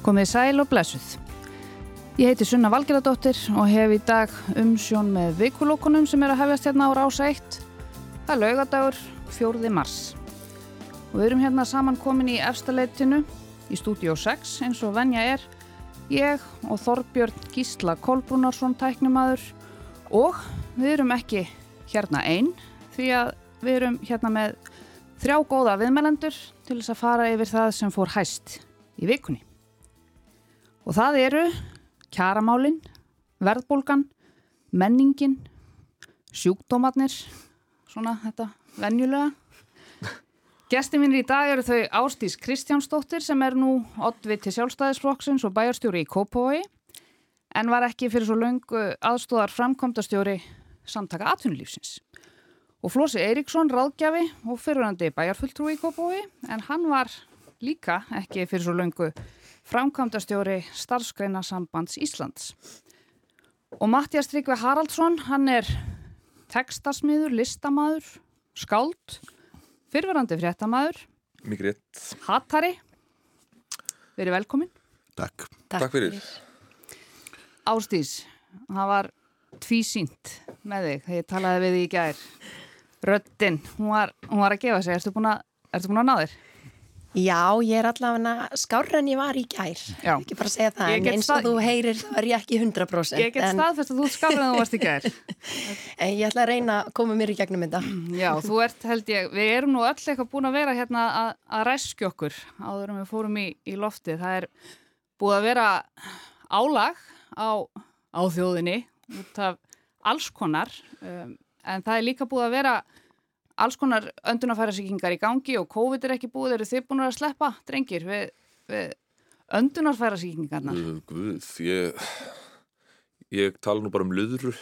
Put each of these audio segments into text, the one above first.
Komið sæl og blessuð. Ég heiti Sunna Valgeradóttir og hef í dag umsjón með vikulókunum sem er að hefjast hérna á rása 1. Það er laugadagur 4. mars. Og við erum hérna saman komin í efstaleitinu í stúdíu 6 eins og venja er ég og Þorbjörn Gísla Kolbrunarsson tæknumadur og við erum ekki hérna einn því að við erum hérna með þrjá góða viðmælendur til þess að fara yfir það sem fór hæst í vikunni. Og það eru kjaramálin, verðbólgan, menningin, sjúkdómatnir, svona þetta venjulega. Gesti mínir í dag eru þau Ástís Kristjánsdóttir sem er nú oddviti sjálfstæðisflokksins og bæjarstjóri í Kópói en var ekki fyrir svo laungu aðstóðar framkomtastjóri samtaka atvinnulífsins. Og Flósi Eiríksson, ráðgjafi og fyrirhandi bæjarfulltrúi í Kópói en hann var líka ekki fyrir svo laungu framkvæmdastjóri starfskreina sambands Íslands. Og Mattias Tryggve Haraldsson, hann er tekstasmiður, listamaður, skáld, fyrverandi rétt. hattari. Verið velkomin. Takk. Takk fyrir. Ástís, það var tvísýnt með þig þegar ég talaði við þig í gær. Röddinn, hún var, hún var að gefa sig. Erstu búin að, ertu búin að ná þér? Já, ég er allavega skárra en ég var í gær, Já. ekki bara segja það, en eins og þú heyrir er ég ekki 100%. Ég get staðfest að þú skallar en þú varst í gær. en ég ætla að reyna að koma mér í gegnum þetta. Já, þú ert held ég, við erum nú öll eitthvað búin að vera hérna að, að ræskja okkur áður en við fórum í, í lofti. Það er búið að vera álag á, á þjóðinni út af alls konar um, en það er líka búið að vera alls konar öndunarfærasíkingar í gangi og COVID er ekki búið, eru þið búin að sleppa, drengir, við, við öndunarfærasíkingarna? Guð, ég, ég tala nú bara um luðru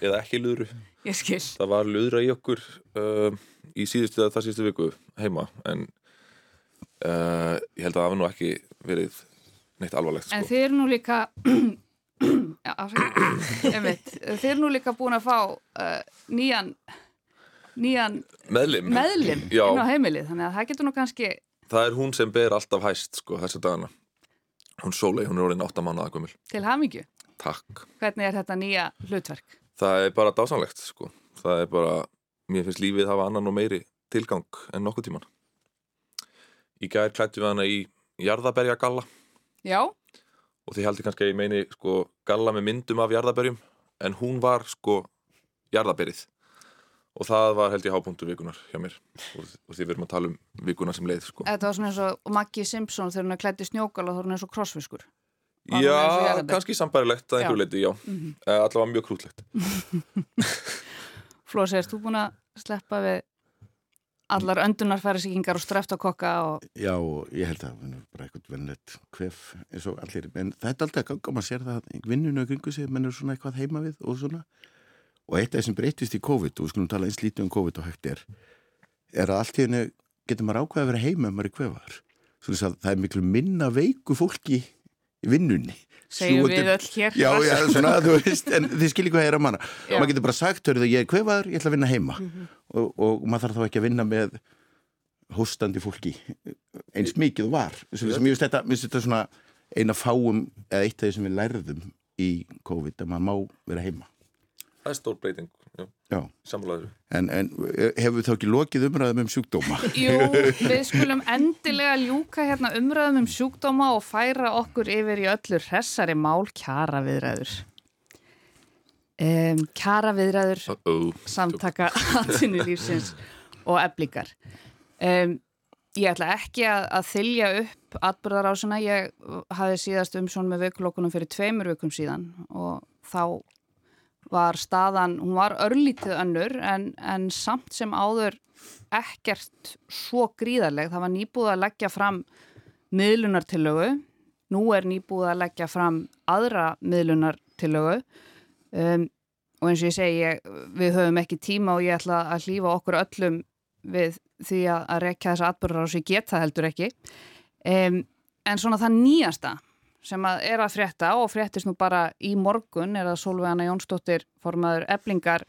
eða ekki luðru. Ég skil. Það var luðra í okkur uh, í síðustu eða það síðustu viku heima en uh, ég held að það hafi nú ekki verið neitt alvarlegt. En Sko. þið eru nú líka Já. Einmitt. þið eru nú líka búin að fá uh, nýjan nýjan Meðlim. meðlim inn á heimilið, þannig að það getur nú kannski það er hún sem ber alltaf hæst sko þessa dagana. Hún Sólei, hún er orðin 8 mánuða gömul. til hamingju. Takk. Hvernig er þetta nýja hlutverk? Það er bara dásanlegt sko. Það er bara, mér finnst lífið hafa annan og meiri tilgang en nokkuð tíman. Í gær klættum við hana í jarðaberja galla Já, og þið heldur kannski að ég meini sko galla með myndum af jarðaberjum en hún var sko jarðaberið og það var held ég hápunktur vikunar hjá mér og, og því við erum að tala um vikuna sem leið sko. þetta var svona eins og Maggie Simpson þegar hún er klætt í snjókala og þá er hún eins og krossfiskur. var Já, kannski sambærilegt að einhverju leiti, já. Mm -hmm. Allavega mjög krútlegt. Flósi, erst þú búin að sleppa við allar öndunarfærisíkingar og streftakokka og Já, og ég held að það er bara eitthvað vennlegt kvef eins og allir, en það er aldrei að ganga og maður sér það að vinnunu og kringu sig, menn er svona eitthvað heima við og svona. Og eitt af þessum breytist í COVID, og við skulum tala eins lítið um COVID og hægt er, er að allt í henni getur maður ákveða að vera heima ef maður er kvefaðar. Það er miklu minna veiku fólki í vinnunni. segjum við öll hér. Já, já, svona, veist, en þið skiljið hvað ég er að manna. Já. Maður getur bara sagt, hörðu það, ég er kvefaður, ég ætla að vinna heima. Mhm. og, og maður þarf þá ekki að vinna með hóstandi fólki eins mikið var. Sem mér finnst þetta svona eina fáum, eða eitt af því sem við lærðum í COVID, að maður má vera heima. Það er stór breyting, já, Já, samfélagur. en, en hefur þá ekki lokið umræðum um sjúkdóma? Jú, við skulum endilega ljúka hérna umræðum um sjúkdóma og færa okkur yfir í öllu hressari mál kjara viðræður. Um, kjara viðræður Uh -oh. samtaka atvinnulífsins og eblingar. Um, ég ætla ekki að, að þylja upp atbyrðarásina. Ég hafði síðast umsjón með vökulokkunum fyrir tveimur vökum síðan og þá var staðan, hún var örlítið önnur en, en samt sem áður ekkert svo gríðarleg. Það var nýbúið að leggja fram miðlunartillögu. Nú er nýbúið að leggja fram aðra miðlunartillögu um, og eins og ég segi, ég, við höfum ekki tíma og ég ætla að hlýfa okkur öllum við því að, að rekja þessa atbyrðar á sig geta heldur ekki. Um, en svona það nýjasta sem að er að frétta og fréttist nú bara í morgun er að Solveigana Jónsdóttir formaður eblingar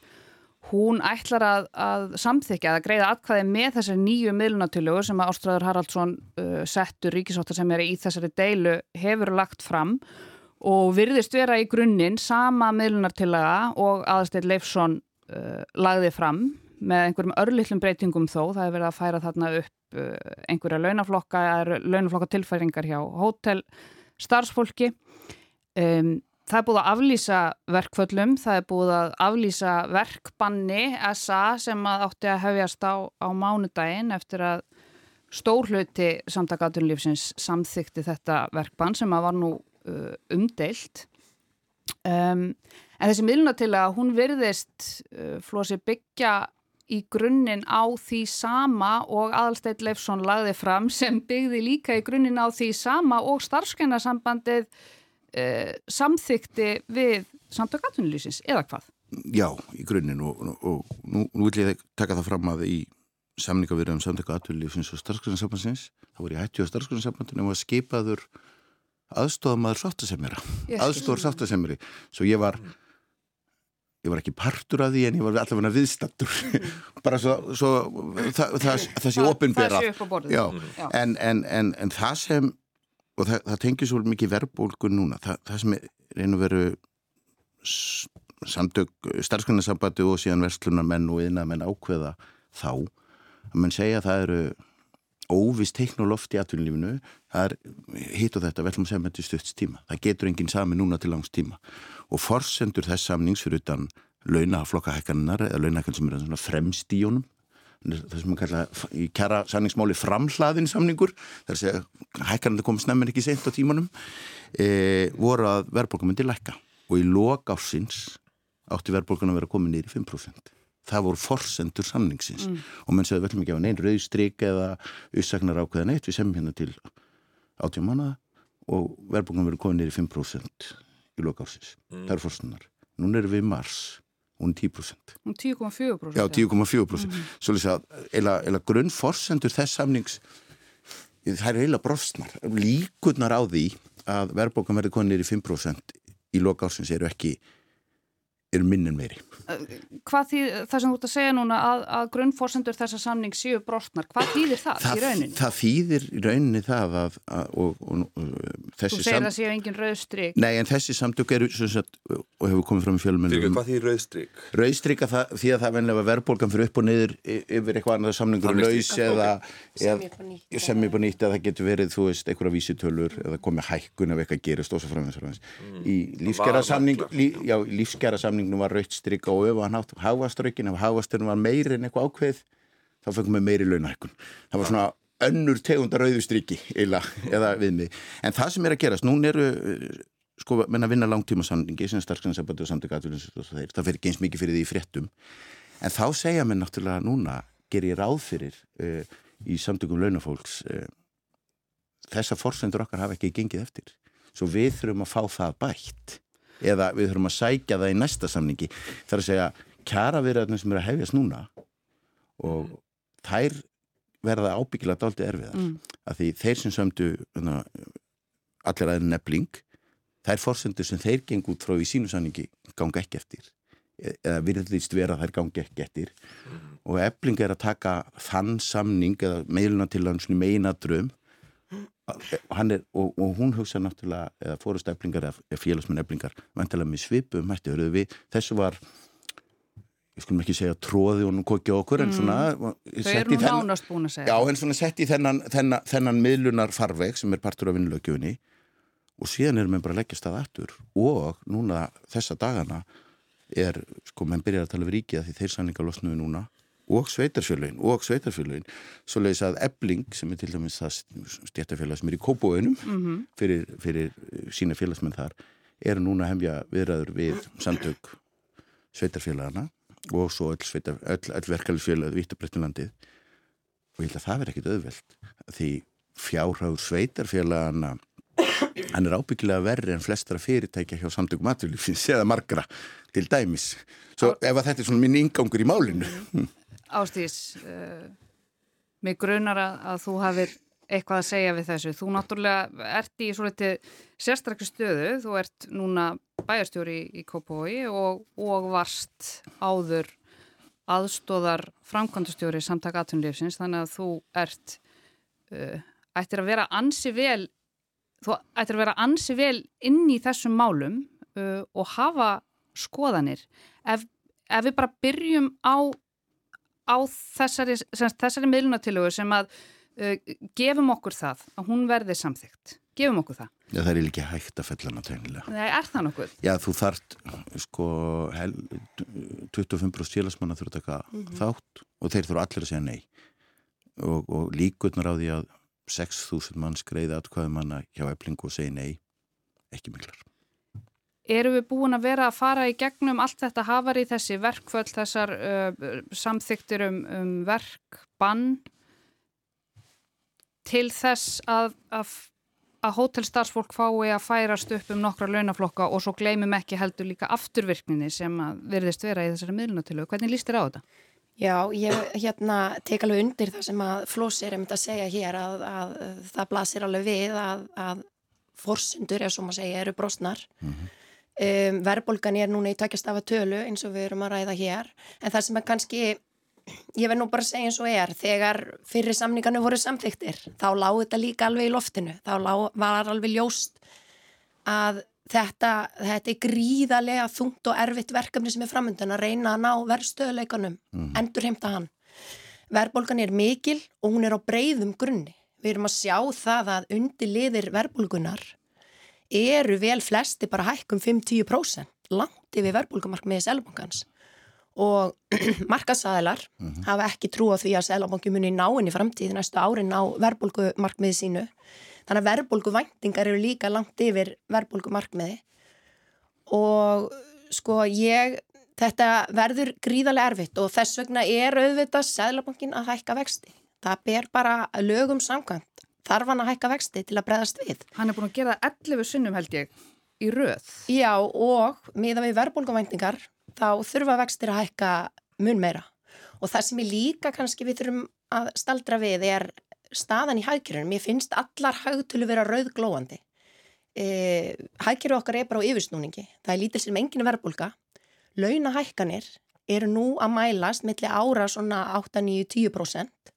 hún ætlar að, að samþykja að greiða atkvæði með þessari nýju miðlunatilögu sem að Ástræður Haraldsson uh, settur ríkisóttar sem er í þessari deilu hefur lagt fram og virðist vera í grunninn sama miðlunartillaga og aðasteyt Leifsson uh, lagði fram með einhverjum örlittlum breytingum þó, það hefur verið að færa þarna upp uh, einhverja launaflokka, launaflokka tilfæringar hjá hótel starfsfólki um, Það er búið að aflýsa verkföllum, það er búið að aflýsa verkbanni SA sem að átti að hefjast á, á mánudaginn eftir að stórhlauti samtakatunlífsins samþykti þetta verkbann sem að var nú uh, umdeilt. Um, en þessi miðluna til að hún virðist uh, flósi byggja í grunninn á því sama og Adalsteit Leifsson lagði fram sem byggði líka í grunninn á því sama og starfskennasambandið uh, samþykti við samtökatunlýsins eða hvað? Já, í grunninn og, og, og nú, nú vil ég taka það fram að í samningavirðum samtökatunlýsins og starfskræðinsambansins þá voru ég hætti á starfskræðinsambandinu og skipaður aðstofamaður sáttasemjara, aðstofar sáttasemjari svo ég var ég var ekki partur af því en ég var allavega viðstattur bara svo, svo það, það, það sé ofinbera en, en, en, en það sem og það, það tengir svo mikið verbulgun núna það, það sem er einu veru samtök starfsgrunarsambandi og síðan verslunarmenn og yðnamenn ákveða þá. Að mann segja að það eru óvist teiknoloft í atvinnulífinu það er hitt og þetta velum að segja með þetta stutts tíma. Það getur enginn sami núna til langs tíma og forsendur þess samnings fyrir utan launaflokkahækkaninnar eða launahækkan sem er fremst í honum. Það sem við kalla í kjara sanningsmáli framhlaðin samningur þar sé hækkanandi komið snemmen ekki seint á tímanum e, voru að verðbólka myndi lækka. Og í lok ásins átti verðbólkan að vera komið nýri 5% það voru forsendur samningsins. Mm. og menn segði vel mikið af neinn rauðstryk eða ussagnar ákveðan eitt við sem hérna til átjá manna og verðbólkan verið komið nýri 5% í lok ásins mm. það eru forsendunar núna erum við mars hún er 10%. Hún er 10,4%? Já, 10,4%. Mm. Svo lýsa að eila, eila grunnforsendur þess samnings það er eila brostnar. Líkurnar á því að verðbókan verði konir í 5% í loka ásins eru ekki eru minn en meiri. Hvað því það sem þú ert að segja núna að, að grunnforsendur þessa samning séu brostnar, hvað þýðir það, það í rauninni? Það þýðir í rauninni það að, að og, og, og þessi Þú segir að séu engin rauðstryk. Nei, en þessi samtök eru sagt, og hefur komið fram í fjölmunum. Fyrir hvað þýðir rauðstryk? Rauðstryk að það, því að það vennilega verðbólgan fyrir upp og niður yfir eitthvað annað samningur laus eða sem er búin nýtt eða það getur verið, þú veist, einhverja vísitölur eða komið hækkun ef eitthvað gerist og svo framins. Mm. Í lífskjara samningnum var rauðstryk og öfu að háaströkin ef háaströkin var meiri en eitthvað ákveð þá fengum við meiri launahækkun. Það var svona önnur tegundar auðustriki eða við mig en það sem er að gerast, nún eru sko, menna vinna langtíma samningi sem starfsgrænsabæti og samtökaturins það fer ekki eins mikið fyrir því fréttum. En þá segja mér náttúrulega núna ger ég ráð fyrir uh, í samtökum launafólks uh, þessa fórsendur okkar hafa ekki gengið eftir. Svo við þurfum að fá það bætt eða við þurfum að sækja það í næsta samningi þar að segja kjara viðræðinu sem eru að hefjast núna og þær verða ábyggilega daldi erfiðar mm. að því þeir sem sömdu hérna, allir aðeins nefling þær fórsendur sem þeir geng út frá í sínu samningi ganga ekki eftir e-, eða virðlist vera þær gangi ekki eftir mm. og efling er að taka þann samning eða meiluna til hans meginadröm Er, og, og hún hugsa náttúrulega eða fórust eflingar eða félagsmenn eflingar vantilega með svipu mætti við, þessu var ég skulum ekki segja tróði og nú kokja okkur en svona mm. þau eru nú nánast búin að segja já en svona sett í þennan, þennan, þennan miðlunar farveg sem er partur af vinnlögjöfunni og síðan erum við bara að leggja stað aftur og núna þessa dagana er sko menn byrjar að tala við ríkið því þeir sanninga losnuðu núna og sveitarfjölögin og sveitarfjölögin svo leiðis að ebling sem er til dæmis það stjættafélag sem er í kópóinum mm -hmm. fyrir, fyrir sína félagsmenn þar er núna hefja viðræður við samtök sveitarfélagana og svo öll, öll, öll verkefælisfélagið Vítabrettinlandið og ég held að það verði ekkit auðvelt því fjárháður sveitarfélagana hann er ábyggilega verri en flestra fyrirtækja hjá samtökum aðvölu eða margra til dæmis. Svo ef að þetta er svona minn ingangur í málinu Ástís, uh, mig grunar að, að þú hafið eitthvað að segja við þessu. Þú náttúrulega ert í svolítið sérstaklega stöðu, þú ert núna bæjarstjóri í, Kópói og, og varst áður aðstóðar framkvæmdustjóri samtaka aðtunlífsins þannig að þú ert uh, ættir að vera ansi vel þú ættir að vera ansi vel inn í þessum málum uh, og hafa skoðanir ef, ef við bara byrjum á, á þessari, þessari miðlunatilögu sem að uh, gefum okkur það að hún verði samþygt gefum okkur það Já, það er ekki hægt að fella hana tegnilega. Nei, er það nokkuð? Já, þú þart, sko, hel, 25% félagsmanna þurfa að taka mm -hmm. þátt og þeir þurfa allir að segja nei. Og, og líkurnar á því að 6.000 mann skreiði atkvæðum manna hjá eflingu og segja nei, ekki miklar. Eru við búin að vera að fara í gegnum allt þetta hafari þessi verkföll, þessar uh, samþyktir um, um verkbann til þess að, að að hótelstarfsfólk fái að færast upp um nokkra launaflokka og svo gleymum ekki heldur líka afturvirkninni sem að verðist vera í þessari miðlunatilögu. Hvernig líst þér á þetta? Já, ég hérna tek alveg undir það sem að Flós er um þetta að segja hér að, að, að það blasir alveg við að, að forsundur, eða svo maður segja, eru brosnar. Mm -hmm. Um, verðbólgan er núna í takjast af að tölu eins og við erum að ræða hér. En það sem er kannski ég verð nú bara að segja eins og er þegar fyrir samningarnu voru samþyktir þá lág þetta líka alveg í loftinu. Þá lág, var alveg ljóst að þetta, þetta er gríðarlega þungt og erfitt verkefni sem er framöndan að reyna að ná verðstöðuleikanum mm. endur heimta hann. Verðbólgan er mikil og hún er á breyðum grunni. Við erum að sjá það að undir liðir verðbólgunar eru vel flesti bara hækkum 5-10% langt yfir verðbólgumarkmiði selbankans og markasæðilar mm -hmm. hafa ekki trú á því að Sælabanki muni náinn í framtíð næstu árin á verðbólgumarkmiði sínu. Þannig að verðbólguvæntingar eru líka langt yfir verðbólgumarkmiði og sko ég, þetta verður gríðarlega erfitt og þess vegna er auðvitað Sælabankin að hækka vexti. Það ber bara lögum samkvæmt. Þarf hann að hækka vexti til að breðast við. Hann er búin að gera 11 sunnum held ég í röð. Já og miða við verðbólguvæntingar þá þurfa vextir að hækka mun meira og það sem ég líka kannski við þurfum að staldra við er staðan í hækjörunum. Ég finnst allar hægtölu vera rauðglóandi. E, hækjörðu okkar er bara á yfirsnúningi. Það er lítil sem engin verðbólka. Launahækkanir eru nú að mælast millir ára svona 8-9-10%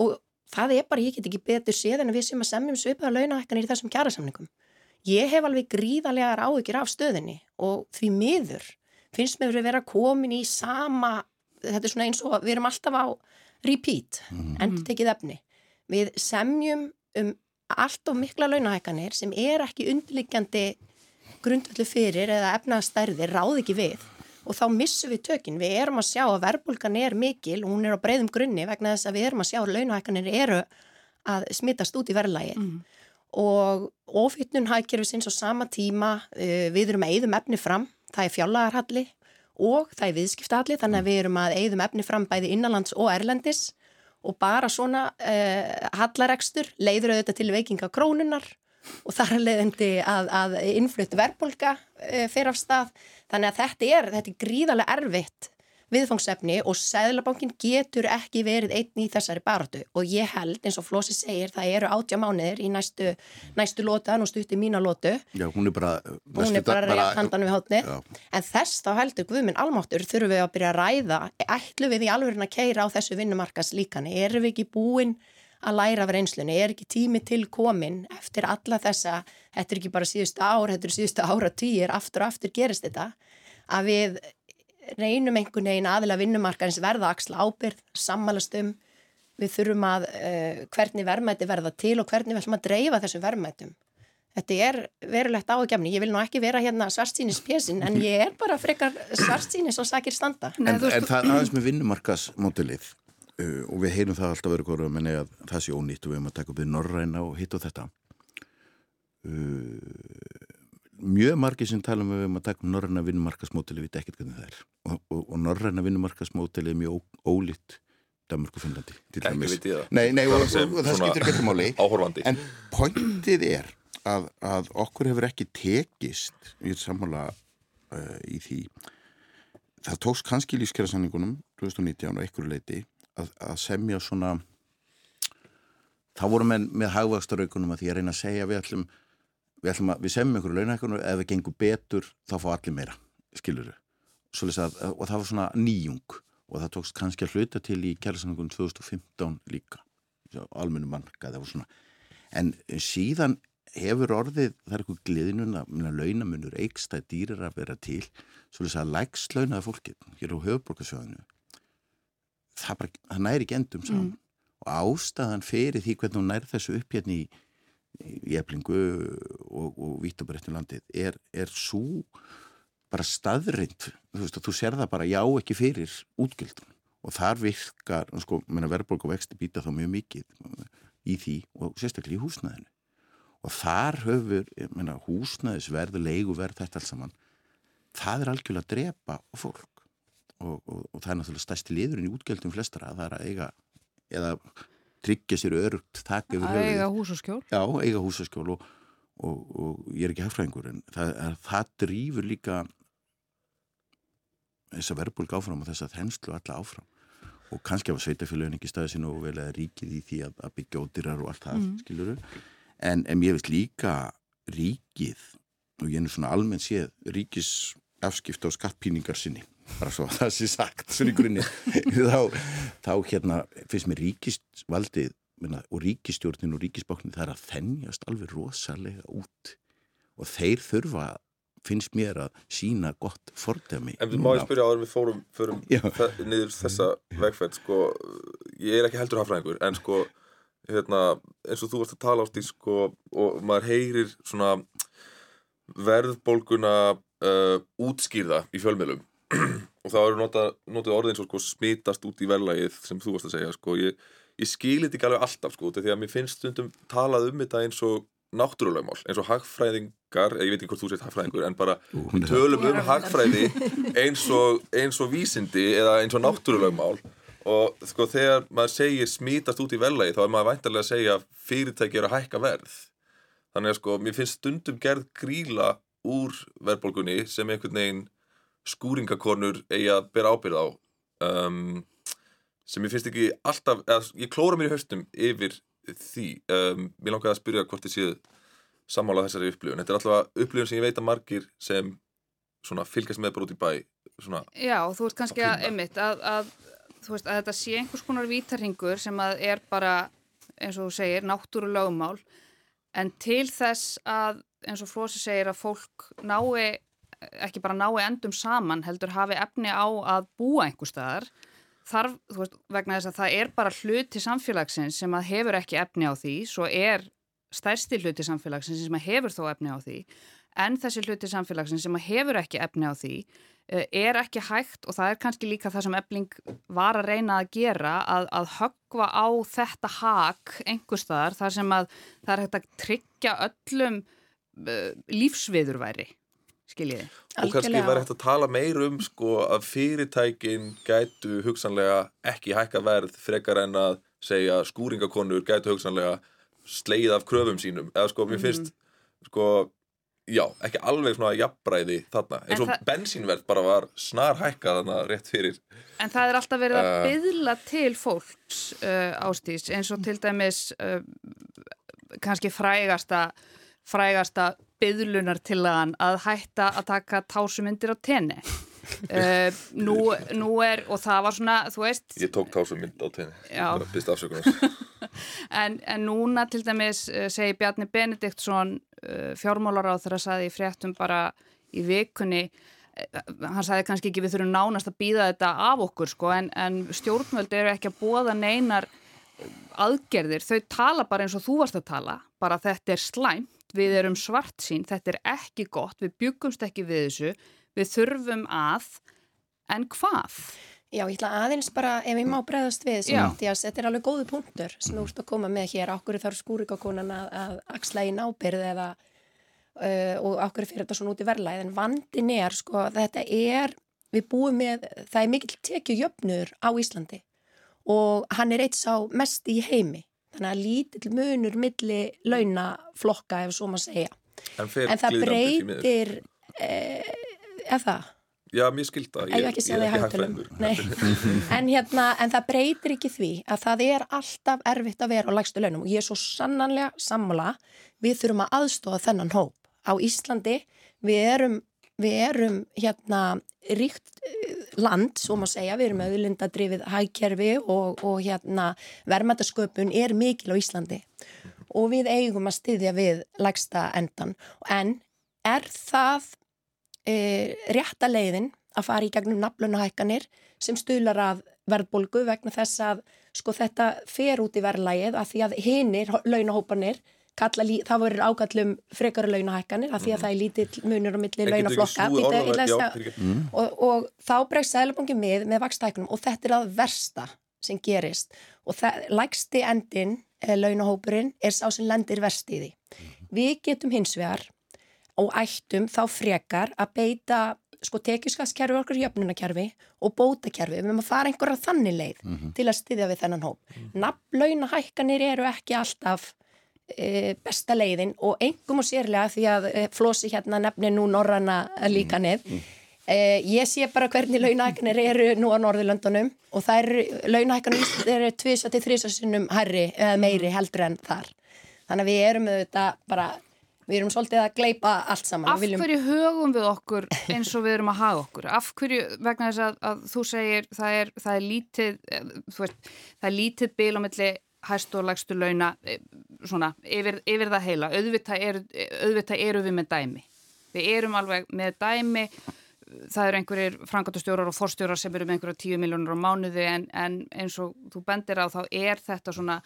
og það er bara, ég get ekki betur séð en við sem að semjum svipaða launahækkanir í þessum kjærasamningum. Ég hef alveg gríðarlegar áhyggjur af stöðinni og því miður finnst mér að vera komin í sama, þetta er svona eins og við erum alltaf á repeat, mm. endur tekið efni. Við semjum um allt of mikla launahækkanir sem er ekki undirliggjandi grundvöldu fyrir eða efnaðstærði ráð ekki við og þá missum við tökinn. Við erum að sjá að verbulgan er mikil og hún er á breyðum grunni vegna þess að við erum að sjá að launahækkanir eru að smittast út í verðlægi mm. og ofitnun hækjur við sinns á sama tíma, uh, við erum að eigðum efni fram það er fjálagarhalli og það er viðskiptahalli þannig að við erum að eigðum efni fram bæði innanlands og erlendis og bara svona uh, hallarekstur leiður auðvitað til veikinga krónunar og þar leiðandi að, að innflutt verðbólka uh, fyrir af stað þannig að þetta er, þetta er gríðarlega erfitt viðfangsefni og Sæðlabankin getur ekki verið einn í þessari baratu og ég held eins og Flósi segir það eru átja mánuðir í næstu, næstu lóta, nú stutti mína lótu Já, hún er bara hún er bara rétt handan við hátni en þess þá heldur Guðminn almáttur þurfum við að byrja að ræða ætlu við í alvegurinn að keira á þessu vinnumarkas líkani, erum við ekki búin að læra af reynslunni, er ekki tími til komin eftir alla þessa þetta er ekki bara síðustu ár, þetta er síðustu ára týjir, aftur og aftur gerist þetta að við reynum einhvern veginn aðila vinnumarkaðins verða axla ábyrð, sammælast um við þurfum að uh, hvernig verðmætti verða til og hvernig við ætlum að dreifa þessum verðmættum. Þetta er verulegt áhugjafni. Ég vil nú ekki vera hérna svartsýnis pjesin en ég er bara frekar svartsýnis og sakir standa. En, en, en það aðeins með vinnumarkasmótilið uh, og við heyrum það alltaf verið hverju að menna að það sé ónýtt og við erum að taka upp við norræna og hitt og þetta. Uh, mjög margir sem tala um, um að taka norræna vinnumarkasmótili við ekkert hvernig það er. Og, og, og norræna vinnumarkasmótili er mjög ólít Danmark og Finnlandi nei, nei, og, og það skiptir ekki máli. áhorfandi. en pointið er að, að okkur hefur ekki tekist í sammála uh, í því. Það tóks kannski í lífskjærasanningunum 2019 og einhverju leiti að, að semja svona þá vorum við með hagvagstaraukunum að því að reyna að segja við ætlum við, að, við semjum einhverju launahækkunum ef það gengur betur þá fá allir meira, skilur við og það var svona nýjung og það tókst kannski að hluta til í kjærlesangunum 2015 líka almennu mannkaði og svona. En síðan hefur orðið, það er eitthvað gliðinun að launamunur eikst að dýrir að vera til. Svolítið að lægslaunaða fólki hér á höfuborgarsjóðinu það, bara, það næri ekki endum saman. Mm. og ástæðan fyrir því hvernig hún næri þessu upp hérna í, í eflingu og, og vítabarettin landið er, er svo bara staðrind þú veist að þú ser það bara já ekki fyrir útgjöldun og þar virkar sko, verðbólk og vexti býta þá mjög mikið í því og sérstaklega í húsnæðinu. Og þar höfur meina, húsnæðisverð, leiguverð þetta alls saman það er algjörlega að drepa fólk og, og, og það er náttúrulega stærsti liðurinn í útgjöldum flestara að það er að eiga eða tryggja sér örugt. Að eiga húsaskjól? Já, eiga húsaskjól og, og ég er ekki hafðfræðingur en það, það drýfur líka þess að verðbólk áfram og þess að þenslu alla áfram og kannski hafa sveitafélagin ekki staðið sín og vel að ríkið í því að, að byggja ódýrar og allt það, mm. skiluru en, en ég veist líka ríkið og ég er nú svona almennt séð ríkis afskipt á skattpíningar sinni bara svo það sé sagt svona í grunni. Þá, þá hérna finnst mér ríkisvaldið minna, og ríkistjórnin og ríkisbáknin það er að þennjast alveg rosalega út. Og þeir þurfa finnst mér að sína gott fordæmi En við máum spyrja áður við fórum, fórum niður þessa vegferð sko, ég er ekki heldur hafræðingur en sko hérna, eins og þú varst að tala ást í sko og maður heyrir svona verðbólguna uh, útskýrða í fjölmiðlum og þá eru notað nota orðin svo sko, smitast út í verðlægið sem þú varst að segja sko. ég, ég skilir þetta ekki alveg alltaf sko, því að mér finnst stundum talað um þetta eins og náttúrulegmál, eins og hagfræðingar ég veit ekki hvort þú sést hagfræðingur en bara við tölum um hagfræði eins og, eins og vísindi eða eins og náttúrulegmál og sko þegar maður segir smítast út í verðlægi þá er maður væntarlega að segja fyrirtæki eru að hækka verð. Þannig að sko mér finnst stundum gerð gríla úr verðbólgunni sem einhvern veginn skúringakornur eigi að bera ábyrð á um, sem ég finnst ekki alltaf, eða, ég klóra mér í höstum yfir því. Um, mér langaði að spyrja hvort þið séu sammála þessari upplifun, þetta er alltaf upplifun sem ég veit að margir sem fylgjast með bara út í bæ svona, Já, þú ert kannski að, einmitt að, að, veist, að þetta sé einhvers konar vítarhingur sem að er bara eins og þú segir, náttúrulögumál en til þess að eins og Flósi segir að fólk nái ekki bara nái endum saman heldur hafi efni á að búa einhver staðar þarf, þú veist, vegna þess að það er bara hluti samfélagsins sem að hefur ekki efni á því, svo er stærsti hluti samfélagsins sem að hefur þó efni á því, en þessi hluti samfélagsins sem að hefur ekki efni á því eh, er ekki hægt og það er kannski líka það sem ebling var að reyna að gera að, að höggva á þetta hak einhver staðar þar sem að það er hægt að tryggja öllum uh, lífsviðurværi skiljiði. Og kannski var hægt að tala meir um sko að fyrirtækin gætu hugsanlega ekki hækka verð frekar en að segja skúringakonur gætu hugsanlega sleið af kröfum sínum eða sko mér finnst mm. sko já, ekki alveg svona jafnbræði þarna, eins og bensínverð bara var snar hækka þarna rétt fyrir En það er alltaf verið að uh, byðla til fólks uh, ástís eins og til dæmis uh, kannski frægasta frægasta byðlunartillagan að hætta að taka tásumindir á tenni. Uh, nú, nú er og það var svona, þú veist. Ég tók tásumynd á tenni en, en núna til dæmis uh, segi Bjarni Benediktsson uh, fjármálar á þeirra saði í fréttum bara í vikunni hann sagði kannski ekki við þurfum nánast að býða þetta af okkur sko en, en stjórnvöld eru ekki að bóða neinar aðgerðir, þau tala bara eins og þú varst að tala, bara þetta er slæmt við erum svart sín, þetta er ekki gott, við byggumst ekki við þessu, við þurfum að, en hvað? Já, ég ætla aðeins bara, ef ég má bregðast við sem Mattias, þetta er alveg góðu punktur sem þú ert að koma með hér, okkur þarf skúrikakonan að, að axla í nábyrð eða uh, og okkur fyrir þetta svona út í verlaið, en vandin er sko, þetta er, við búum með, það er mikil tekið jöfnur á Íslandi og hann er eitt sá mest í heimi þannig að lítill munur milli launaflokka ef svo maður segja. En, en það breytir eh, eða það? Já, mér skilta, ég, ég, ég er ekki hægtölum en, hérna, en það breytir ekki því að það er alltaf erfitt að vera á lægstu launum. Og ég er svo sannanlega sammála. Við þurfum að aðstofa þennan hóp. Á Íslandi við erum við erum hérna ríkt eh, land, svo má segja, við erum auðlindadrifið hægkerfi og, og hérna verðmættasköpun er mikil á Íslandi. Og við eigum að styðja við lægsta endan en er það e, rétta leiðin að fara í gegnum naflunahækkanir sem stuðlar að verðbólgu vegna þess að sko þetta fer út í verðlægið að því að hinnir launahópanir kalla, það voru ágallum frekara launahækkanir að því að mm. það er lítill munur og milli launaflokka mm. og, og þá bregst Sælubangi með með vakstækunum og þetta er að versta sem gerist og það, lægsti endin eh, launahópurinn er sá sem lendir verst í því. Mm. Við getum hins vegar og ættum þá frekar að beita sko tekjuskaskerfi okkur jöfnunakerfi og bótakerfi, við mögum að fara einhverja þannig leið mm -hmm. til að styðja við þennan hóp. Mm -hmm. Nafnlaunahækkanir eru ekki alltaf besta leiðin og engum og sérlega því að e, Flósi hérna nefnir nú Norranna líkanið. Mm -hmm. e, ég sé bara hvernig launahækkanir eru nú á Norðurlöndunum og það eru, launahækkanir eru tvisa til þrisa sinnum herri eða meiri heldur en þar. Þannig að við erum auðvitað bara við erum svolítið að gleipa allt saman. Af viljum... hverju högum við okkur eins og við erum að haga okkur? Af hverju, vegna þess að, að þú segir það er, það er lítið, eh, veist, það er lítið bíl á milli hæstu og lagstu launa eh, svona, yfir, yfir það heila. Auðvitað eru, auðvitað eru við með dæmi. Við erum alveg með dæmi, það eru einhverjir frangatustjórar og forstjórar sem eru með einhverja tíu miljónur á mánuði en, en eins og þú bendir á þá er þetta svona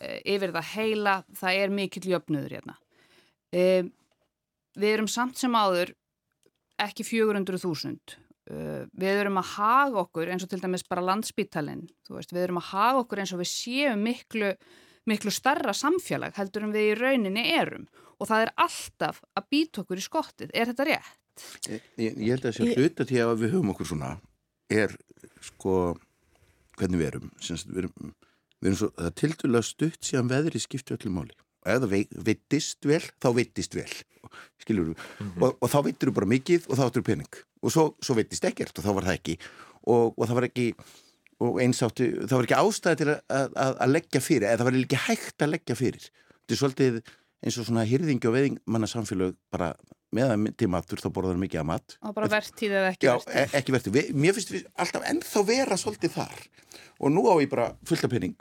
eh, yfir það heila, það er mikill jöfnuður hérna. Um, við erum samt sem áður ekki 400.000 uh, við erum að haga okkur eins og til dæmis bara landsbítalinn við erum að haga okkur eins og við séum miklu, miklu starra samfélag heldur en við í rauninni erum. Og það er alltaf að býta okkur í skottið. Er þetta rétt? Ég, ég held að það sé hluta til að við höfum okkur svona er sko hvernig við erum, við erum, við erum svo, það er tildulega stutt síðan veðri skiptu öllu máli. Og ef það veittist vel, þá veittist vel. Skilur þú, mm -hmm. og, og þá veittir þú bara mikið og þá áttur þú pening. Og svo, svo veittist ekkert og þá var það ekki. Og, og það var ekki og eins áttu, það var ekki ástæði til að, að, að leggja fyrir, eða það var ekki hægt að leggja fyrir. Þetta er svolítið eins og svona hýrðingi og veðingmanna samfélag bara meðan tímatur þá borðar mikið að mat. Og bara verðtíð eða ekki verðtíð Já, e ekki verðtíð, mér finnst við alltaf ennþá vera svolítið þar. Og nú á ég bara fullta pening.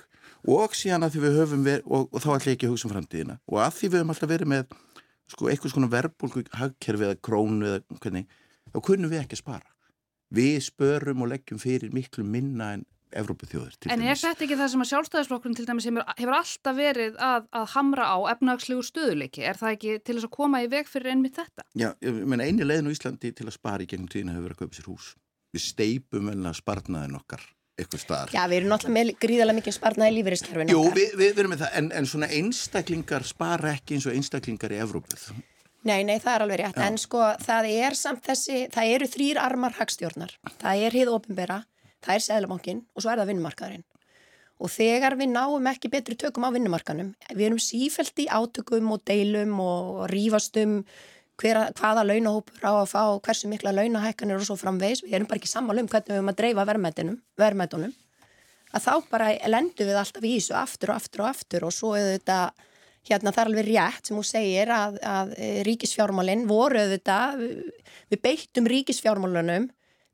Og síðan að því við höfum verið og, og þá ætla ég ekki að hugsa um framtíðina. Og að því við höfum alltaf verið með sko, eitthvað svona verbulgu hagkerfi eða krónu eða hvernig, þá kunnum við ekki að spara við spörum og leggjum fyrir miklu minna en Evrópu þjóður En er þetta ekki það sem að sjálfstæðisflokkurinn til dæmis hefur, hefur alltaf verið að, að hamra á efnagslegu stöðuleiki? Er það ekki til þess að koma í veg fyrir ennmitt þetta? Já, ég menna eini leiðin á Íslandi til að spara í gegnum tíðina hefur verið að kaupa sér hús Við steipum vel að sparnaðin okkar eitthvað starf. Já, við erum náttúrulega með gríðarlega mikið sparnað í lífeyriskerfinu. Jú, við, við, við erum með það, en, en svona einstaklingar spara ekki eins og einstaklingar í Evrópuð. Nei, nei, það er alveg rétt, Já. en sko það er samt þessi, það eru þrýr armar hagstjórnar, það er hið ofinbera, það er seglabankin og svo er það vinnumarkaðurinn. Og þegar við náum ekki betri tökum á vinnumarkanum, við erum sífælt í átökum og deilum og rífastum hver, hvaða launahópur á að fá hversu mikla launahækkanir og svo framvegs, við erum bara ekki sammálu um hvernig við höfum að dreifa verðmætunum að þá bara lendum við alltaf í þessu aftur og aftur og aftur og svo er þetta hérna það er alveg rétt sem hún segir að, að eh, ríkisfjármálinn voru þetta, við beittum ríkisfjármálunum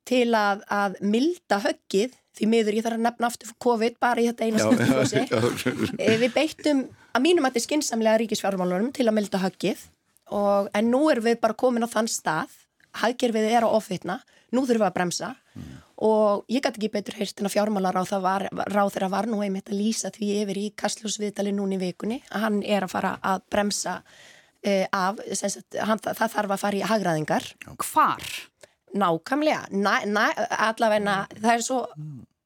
til að, að milda höggið því miður ég þarf að nefna aftur COVID bara í þetta eina snöfnflósi eh, við beittum að mínum að þetta er skinsamlega ríkisfjármálunum til að milda höggið og, en nú erum við bara komin á þann stað haggerfið er að ofitna nú þurfum við að bremsa mm. Og ég gæti ekki betur heyrst en að fjármálar á það var, ráð þeirra var nú einmitt að lýsa því yfir í Kastljósviðdali núni í vikunni að hann er að fara að bremsa uh, af, sagt, hann, það, það þarf að fara í hagraðingar. Hvar? Nákamlega, allavegna það er svo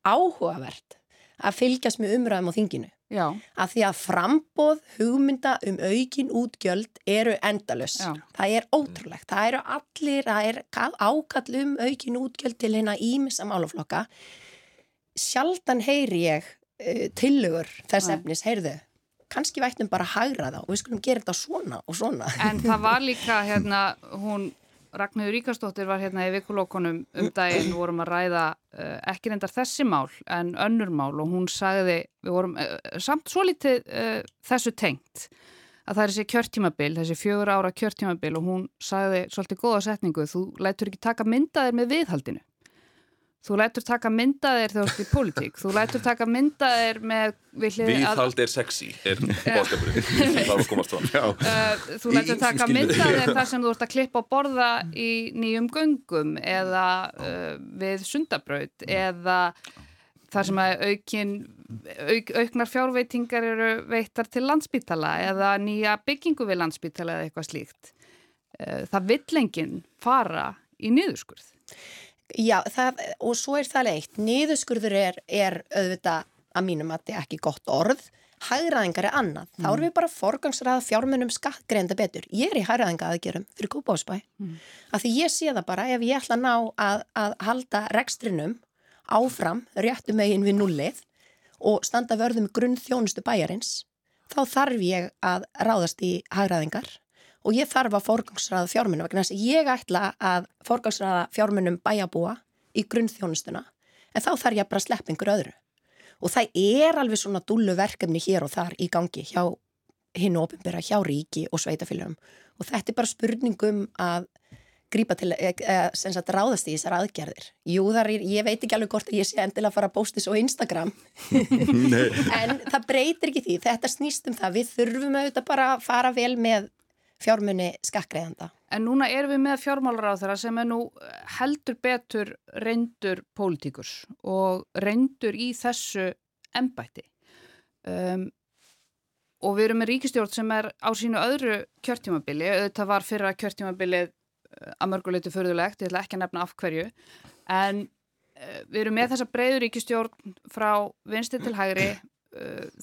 áhugavert að fylgjast með umræðum á þinginu Já. að því að frambóð hugmynda um aukin útgjöld eru endalus. Já. Það er ótrúlegt. Það eru allir, það er ákall um aukin útgjöld til hérna ímissa málaflokka. Sjaldan heyri ég uh, tillögur þess efnis, heyrðu, kannski vættum bara að hagra það og við skulum gera þetta svona og svona. En það var líka hérna, hún Ragnhjóður Ríkastóttir var hérna í vikulókonum um daginn, vorum að ræða uh, ekki reyndar þessi mál en önnur mál. Og hún sagði, við vorum uh, samt svo litið uh, þessu tengt. Að það er þessi kjörtímabil, þessi fjögur ára kjörtímabil. Og hún sagði svolítið góða setningu, þú lætur ekki taka myndaðir með viðhaldinu. Þú lætur taka myndaðir þegar þú ert í pólitík, þú lætur taka myndaðir með... Viðhald er sexy, er bóðskapurinn, það var komast fram. Uh, þú lætur taka myndaðir þar sem þú ert að klippa og borða í nýjum göngum eða uh, við sundabraut eða þar sem að aukin, auk, auknar fjárveitingar eru veittar til landsbítala eða nýja byggingu við landsbítala eða eitthvað slíkt. Uh, það vill enginn fara í niðurskurð. Já, það, og svo er það leitt. Niðurskurður er, er auðvitað að mínum að þetta er ekki gott orð. Hægraðingar er annað. Mm. Þá erum við bara forgangsraða fjármunum skattgreinda betur. Ég er í hægraðinga aðgerum fyrir Kópásbæ. Mm. Af því ég sé það bara ef ég ætla að ná að, að halda rekstrinum áfram, réttu megin við nullið og standa vörðum grunn þjónustu bæjarins, þá þarf ég að ráðast í hægraðingar og ég þarf að forgangsraða fjármunum vegna þess að ég ætla að forgangsraða fjármunum bæjabúa í grunnþjónustuna en þá þarf ég bara að sleppa einhver öðru. Og það er alveg svona dúlu verkefni hér og þar í gangi hjá hinn og ofinbera, hjá ríki og sveitafélagum og þetta er bara spurningum að grípa til, eða sem sagt ráðast í þessar aðgerðir. Jú, þar er, ég veit ekki alveg hvort að ég sé endilega að fara að bósti svo Instagram, en það breytir ekki því, þetta snýst um það, við þurfum auðvitað bara að fara vel með fjármunni skakkreiðanda. En núna erum við með fjármálaráþara sem er nú heldur betur reyndur pólitíkurs og reyndur í þessu embætti. Um, og við erum með ríkistjórn sem er á sínu öðru kjörtímabili, auðvitað var fyrra kjörtímabilið uh, að mörguleiti förðulegt, ég ætla ekki að nefna af hverju, en uh, við erum með þessa breyður ríkistjórn frá vinsti til hægri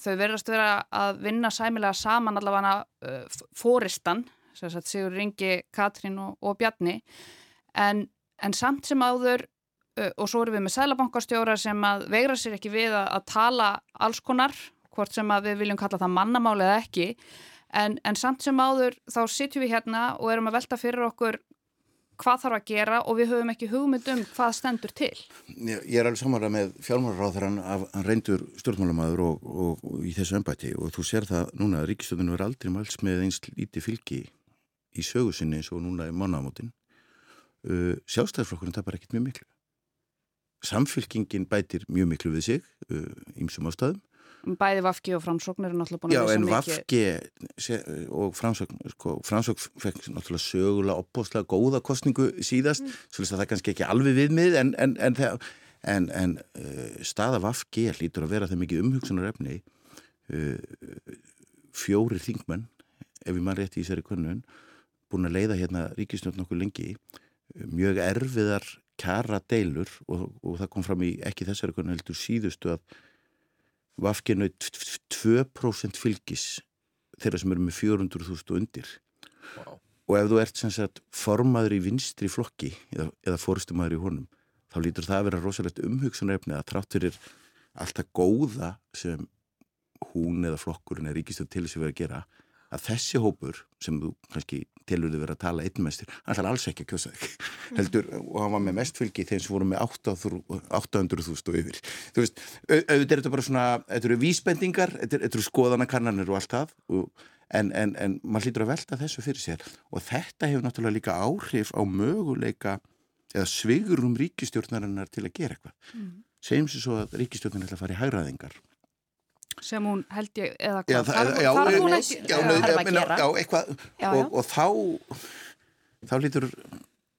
þau verðast vera að vinna sæmilega saman allavega uh, fóristan, Sigur Ringi, Katrín og, og Bjarni. En, en samt sem áður uh, og svo erum við með sælabankastjóra sem að veigra sér ekki við að, að tala alls konar, hvort sem að við viljum kalla það mannamáli eða ekki. En, en samt sem áður þá sitjum við hérna og erum að velta fyrir okkur hvað þarf að gera og við höfum ekki hugmynd um hvað stendur til. Ég er alveg samanlega með fjármálaráþarann af reyndur stjórnmálamæður og, og, og í þessu ennbæti og þú sér það núna að ríkistöðunum er aldrei mæls með eins lítið fylgi í sögusinni eins og núna í mánagamótin. Uh, Sjálfstæðarflokkurinn tapar ekkit mjög miklu. Samfylkingin bætir mjög miklu við sig ímsum uh, ástæðum Bæði Vafki og Framsókn eru náttúrulega búin að Já, en Vafki og Framsókn, sko, Framsókn fekk náttúrulega sögulega opbóðslega góða kostningu síðast, mm. svolítið að það kannski ekki alveg viðmið, en, en, en, en, en uh, staða Vafki lítur að vera það mikið umhugsunar efni uh, fjóri þingmenn, ef ég mann rétti í sér í konun, búin að leiða hérna ríkisnjótt nokkuð lengi, mjög erfiðar kæra deilur og, og það kom fram í ekki þessari konun heldur síðustu að vafkinu 2% fylgis þeirra sem eru með 400.000 undir wow. og ef þú ert sagt, formaður í vinstri flokki eða, eða fórstumæður í honum þá lítur það að vera rosalegt umhugsunarefni að tráttur er alltaf góða sem hún eða flokkurinn er ríkistöð til þess að vera að gera að þessi hópur sem þú kannski tilur þið verið að tala einnmestir, hann ætlar alls ekki að kjósa þig. Mm. heldur og hann var með mestfylgi þeim sem voru með 800.000 og yfir. Þú veist, auðvitað er þetta bara svona þetta eru vísbendingar, þetta eru skoðanakannanir og allt það og, en, en, en maður hlýtur að velta þessu fyrir sér. Og þetta hefur náttúrulega líka áhrif á möguleika eða svigurum ríkistjórnarinnar til að gera eitthvað. Mm. segjum sér svo að ríkistjórnarinnar ætla að fara í hægraðingar sem hún held ég eða hvað, já, þar, já, þar já, hún ekki já, minna, já, eitthvað og, og þá þá lítur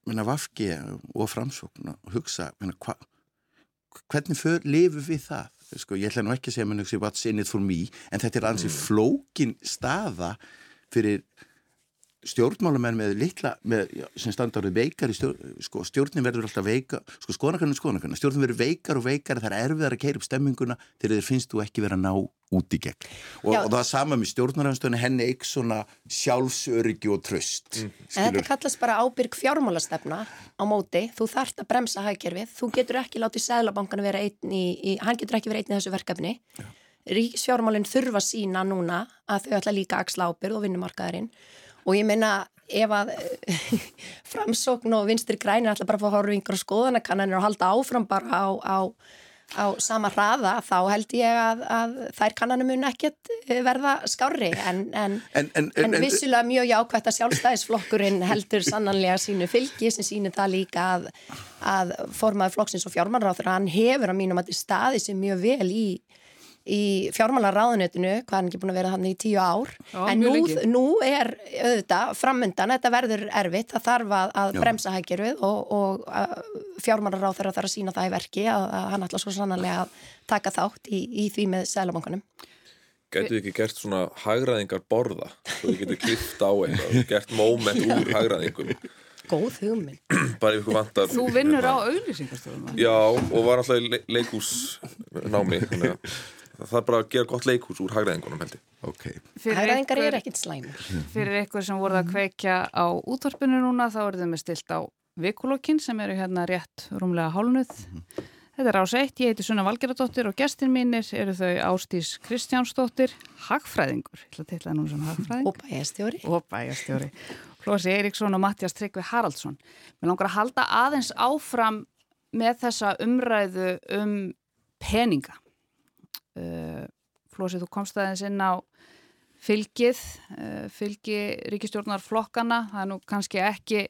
minna Vafki og Framsókn að hugsa minna, hva, hvernig för, lifum við það? Sko, ég ætla nú ekki að segja minna, what's in it for me en þetta er ansið mm. flókin staða fyrir stjórnmálamenn með litla með, sem standa árið veikar stjórn, sko, stjórnin verður alltaf veika sko, skoðanakannu skoðanakannu, stjórnin verður veikar og veikar það er erfiðar að keira upp stemminguna þegar þér finnst þú ekki verið að ná út í gegn. Og, og það er sama með stjórnarhanstöðinu henni ekki svona sjálfsöryggi og tröst mm. En þetta kallast bara ábyrg fjármálastefna á móti, þú þarft að bremsa hagkerfið, þú getur ekki látið seglabankana vera einn í, í hann getur ekki verið einn í þessu verkefni. Ríkisfjármálinn þurfa sína núna að þau ætla líka axla ábyrð og vinnumarkaðarinn og ég meina ef að framsókn og vinstir grænir ætla bara að fá horfingar og skoðanakannanir og halda áfram bara á, á, á sama hraða þá held ég að, að þær kannanum mun ekkert eh, verða skári en, en, En, en, en vissulega mjög jákvæmt að sjálfstæðisflokkurinn heldur sannanlega sínu fylgi sem sínir það líka að, að formaður flokksins og fjármálaráður hann hefur að mínum að þetta staði sem mjög vel í í fjármálaráðunetinu, hvað er ekki búin að vera þannig í tíu ár, Já, en nú, nú er auðvitað framöndan, þetta verður erfitt, það þarf að, að bremsa hækjörfið og, og fjármálaráð þarf að sína það í verki að, að hann ætla svo sannanlega að taka þátt í, í því með sælabankunum. Gætu þið ekki gert svona hagræðingar borða svo þið getur klift á eitthvað gert moment úr hagræðingum Góð hugmynd. bara ef ykkur vantar Þú vinnur á auðlýsingarstofum Já, og var alltaf í le leikús námi þannig að það er bara að gera gott leikús úr hagræðingunum held ég ok, Hægræðingar er ekkit slæmur. Fyrir ykkur sem voruð að kveikja á útvarpinu núna þá eru þau með stilt á vikulokkin sem eru hérna rétt rúmlega hálnuð. Þetta er ás eitt, ég heiti Sunna Valgeradóttir og gestin mínir eru þau Ástís Kristjánsdóttir, hagfræðingur, ég ætla að teitla það nú sem hagfræðing Og bæjastjóri. og bæjastjóri. Flósi Eiríksson og Mattias Tryggvi Haraldsson. Mér langar að halda aðeins áfram með þessa umræðu um peninga. Uh, Flósi, þú komst aðeins inn á fylgið, uh, fylgi ríkistjórnar flokkana. Það er nú kannski ekki,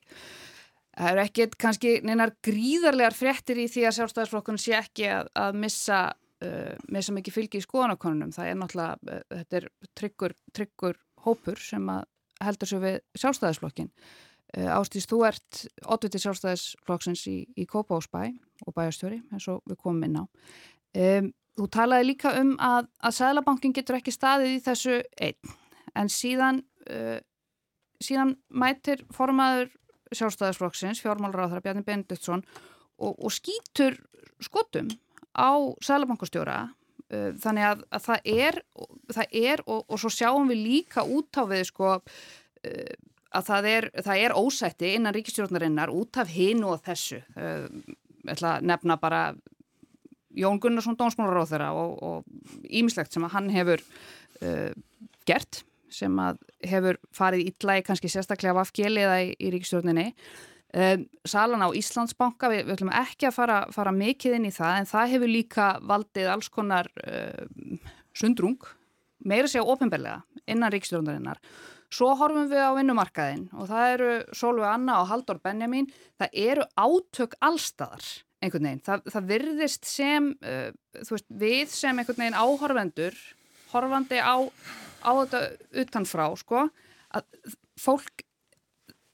það er ekki kannski neinar gríðarlegar fréttir í því að sjálfstæðisflokkun sé ekki að, að missa, uh, missa mikið fylgi í skoðanakonunum. Það er náttúrulega, uh, þetta er tryggur, tryggur hópur sem heldur sér við sjálfstæðisflokkin. Uh, Ástís, þú ert oddviti sjálfstæðisflokksins í, í Kópásbæ og bæjastjóri, eins og við komum inn á. Um, þú talaði líka um að, að Sæðlabankin getur ekki staðið í þessu einn, en síðan, uh, síðan mætir formaður sjálfstæðisflokksins, fjármálráðara Bjarni Benediktsson og, og skýtur skotum á Sæðlabankastjóra uh, þannig að, að það er, það er og, og svo sjáum við líka út á við sko uh, að það er, það er ósætti innan ríkistjórnarinnar út af hinu og þessu. Uh, ætla að nefna bara Jón Gunnarsson dómsmálaráþara og ímislegt sem að hann hefur uh, gert sem að hefur farið illa í kannski sérstaklega vafgjeli eða í, í ríkistjórninni um, Salan á Íslandsbanka við, við ætlum ekki að fara, fara mikið inn í það en það hefur líka valdið alls konar uh, sundrung meira segja ofinberlega innan ríkistjórnarinnar Svo horfum við á vinnumarkaðin og það eru Solveig Anna og Haldur Benjamin. Það eru átök allstaðar einhvern veginn. Það, það virðist sem, uh, þú veist, við sem einhvern veginn áhorfendur, horfandi á, á þetta utanfrá, sko, að fólk,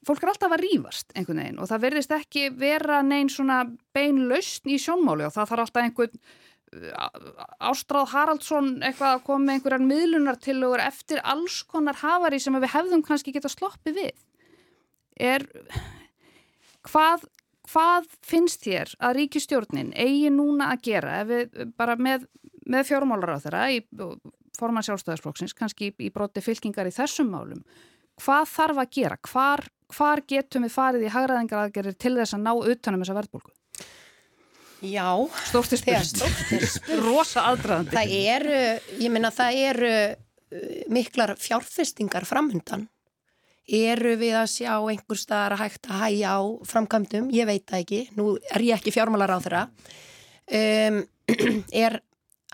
fólk er alltaf að rýfast einhvern veginn og það virðist ekki vera neinn svona beinlausn í sjónmáli og það þarf alltaf einhvern Ástráð Haraldsson eitthvað að koma með einhverjar miðlunartillögur eftir alls konar hafari sem við hefðum kannski geta sloppið við er hvað, hvað finnst þér að ríkistjórnin eigi núna að gera við bara með, með fjármálar á þeirra í forman sjálfstæðarsflokksins kannski í, í broti fylkingar í þessum málum hvað þarf að gera? Hvar, hvar getum við farið í hagraðingaraðgerir til þess að ná utanum þessa verðbólku? Já, Stórtir spurning. Rosa aðdraðandi. Það eru, ég meina það eru uh, miklar fjárfestingar framhundan. Eru við að sjá einhver staðar að hægt að hæja á framkvæmdum? Ég veit það ekki. Nú er ég ekki fjármálar á þeirra. Um, er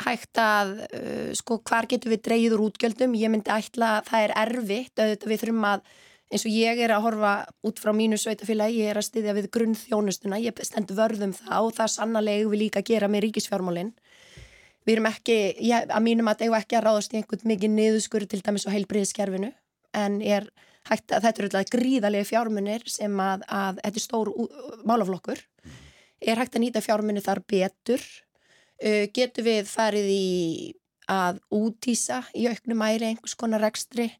hægt að, uh, sko, hvar getur við dreyður útgjöldum? Ég myndi ætla að það er erfitt, auðvitað við þurfum að eins og ég er að horfa út frá mínu sveitafélagi, ég er að styðja við grunnþjónustuna, ég stend vörðum það og það sannarlega við líka að gera með ríkisfjármálinn. Við erum ekki, ég, að mínum að eigum ekki að ráðast í einhvern mikið niðurskur til dæmis á heilbriðiskerfinu, en er hægt þetta eru alltaf gríðalegi fjármunir sem að, að þetta er stór málaflokkur, er hægt að nýta fjármunir þar betur, uh, getur við farið í að útýsa í auknum æri einhvers konar rekstri,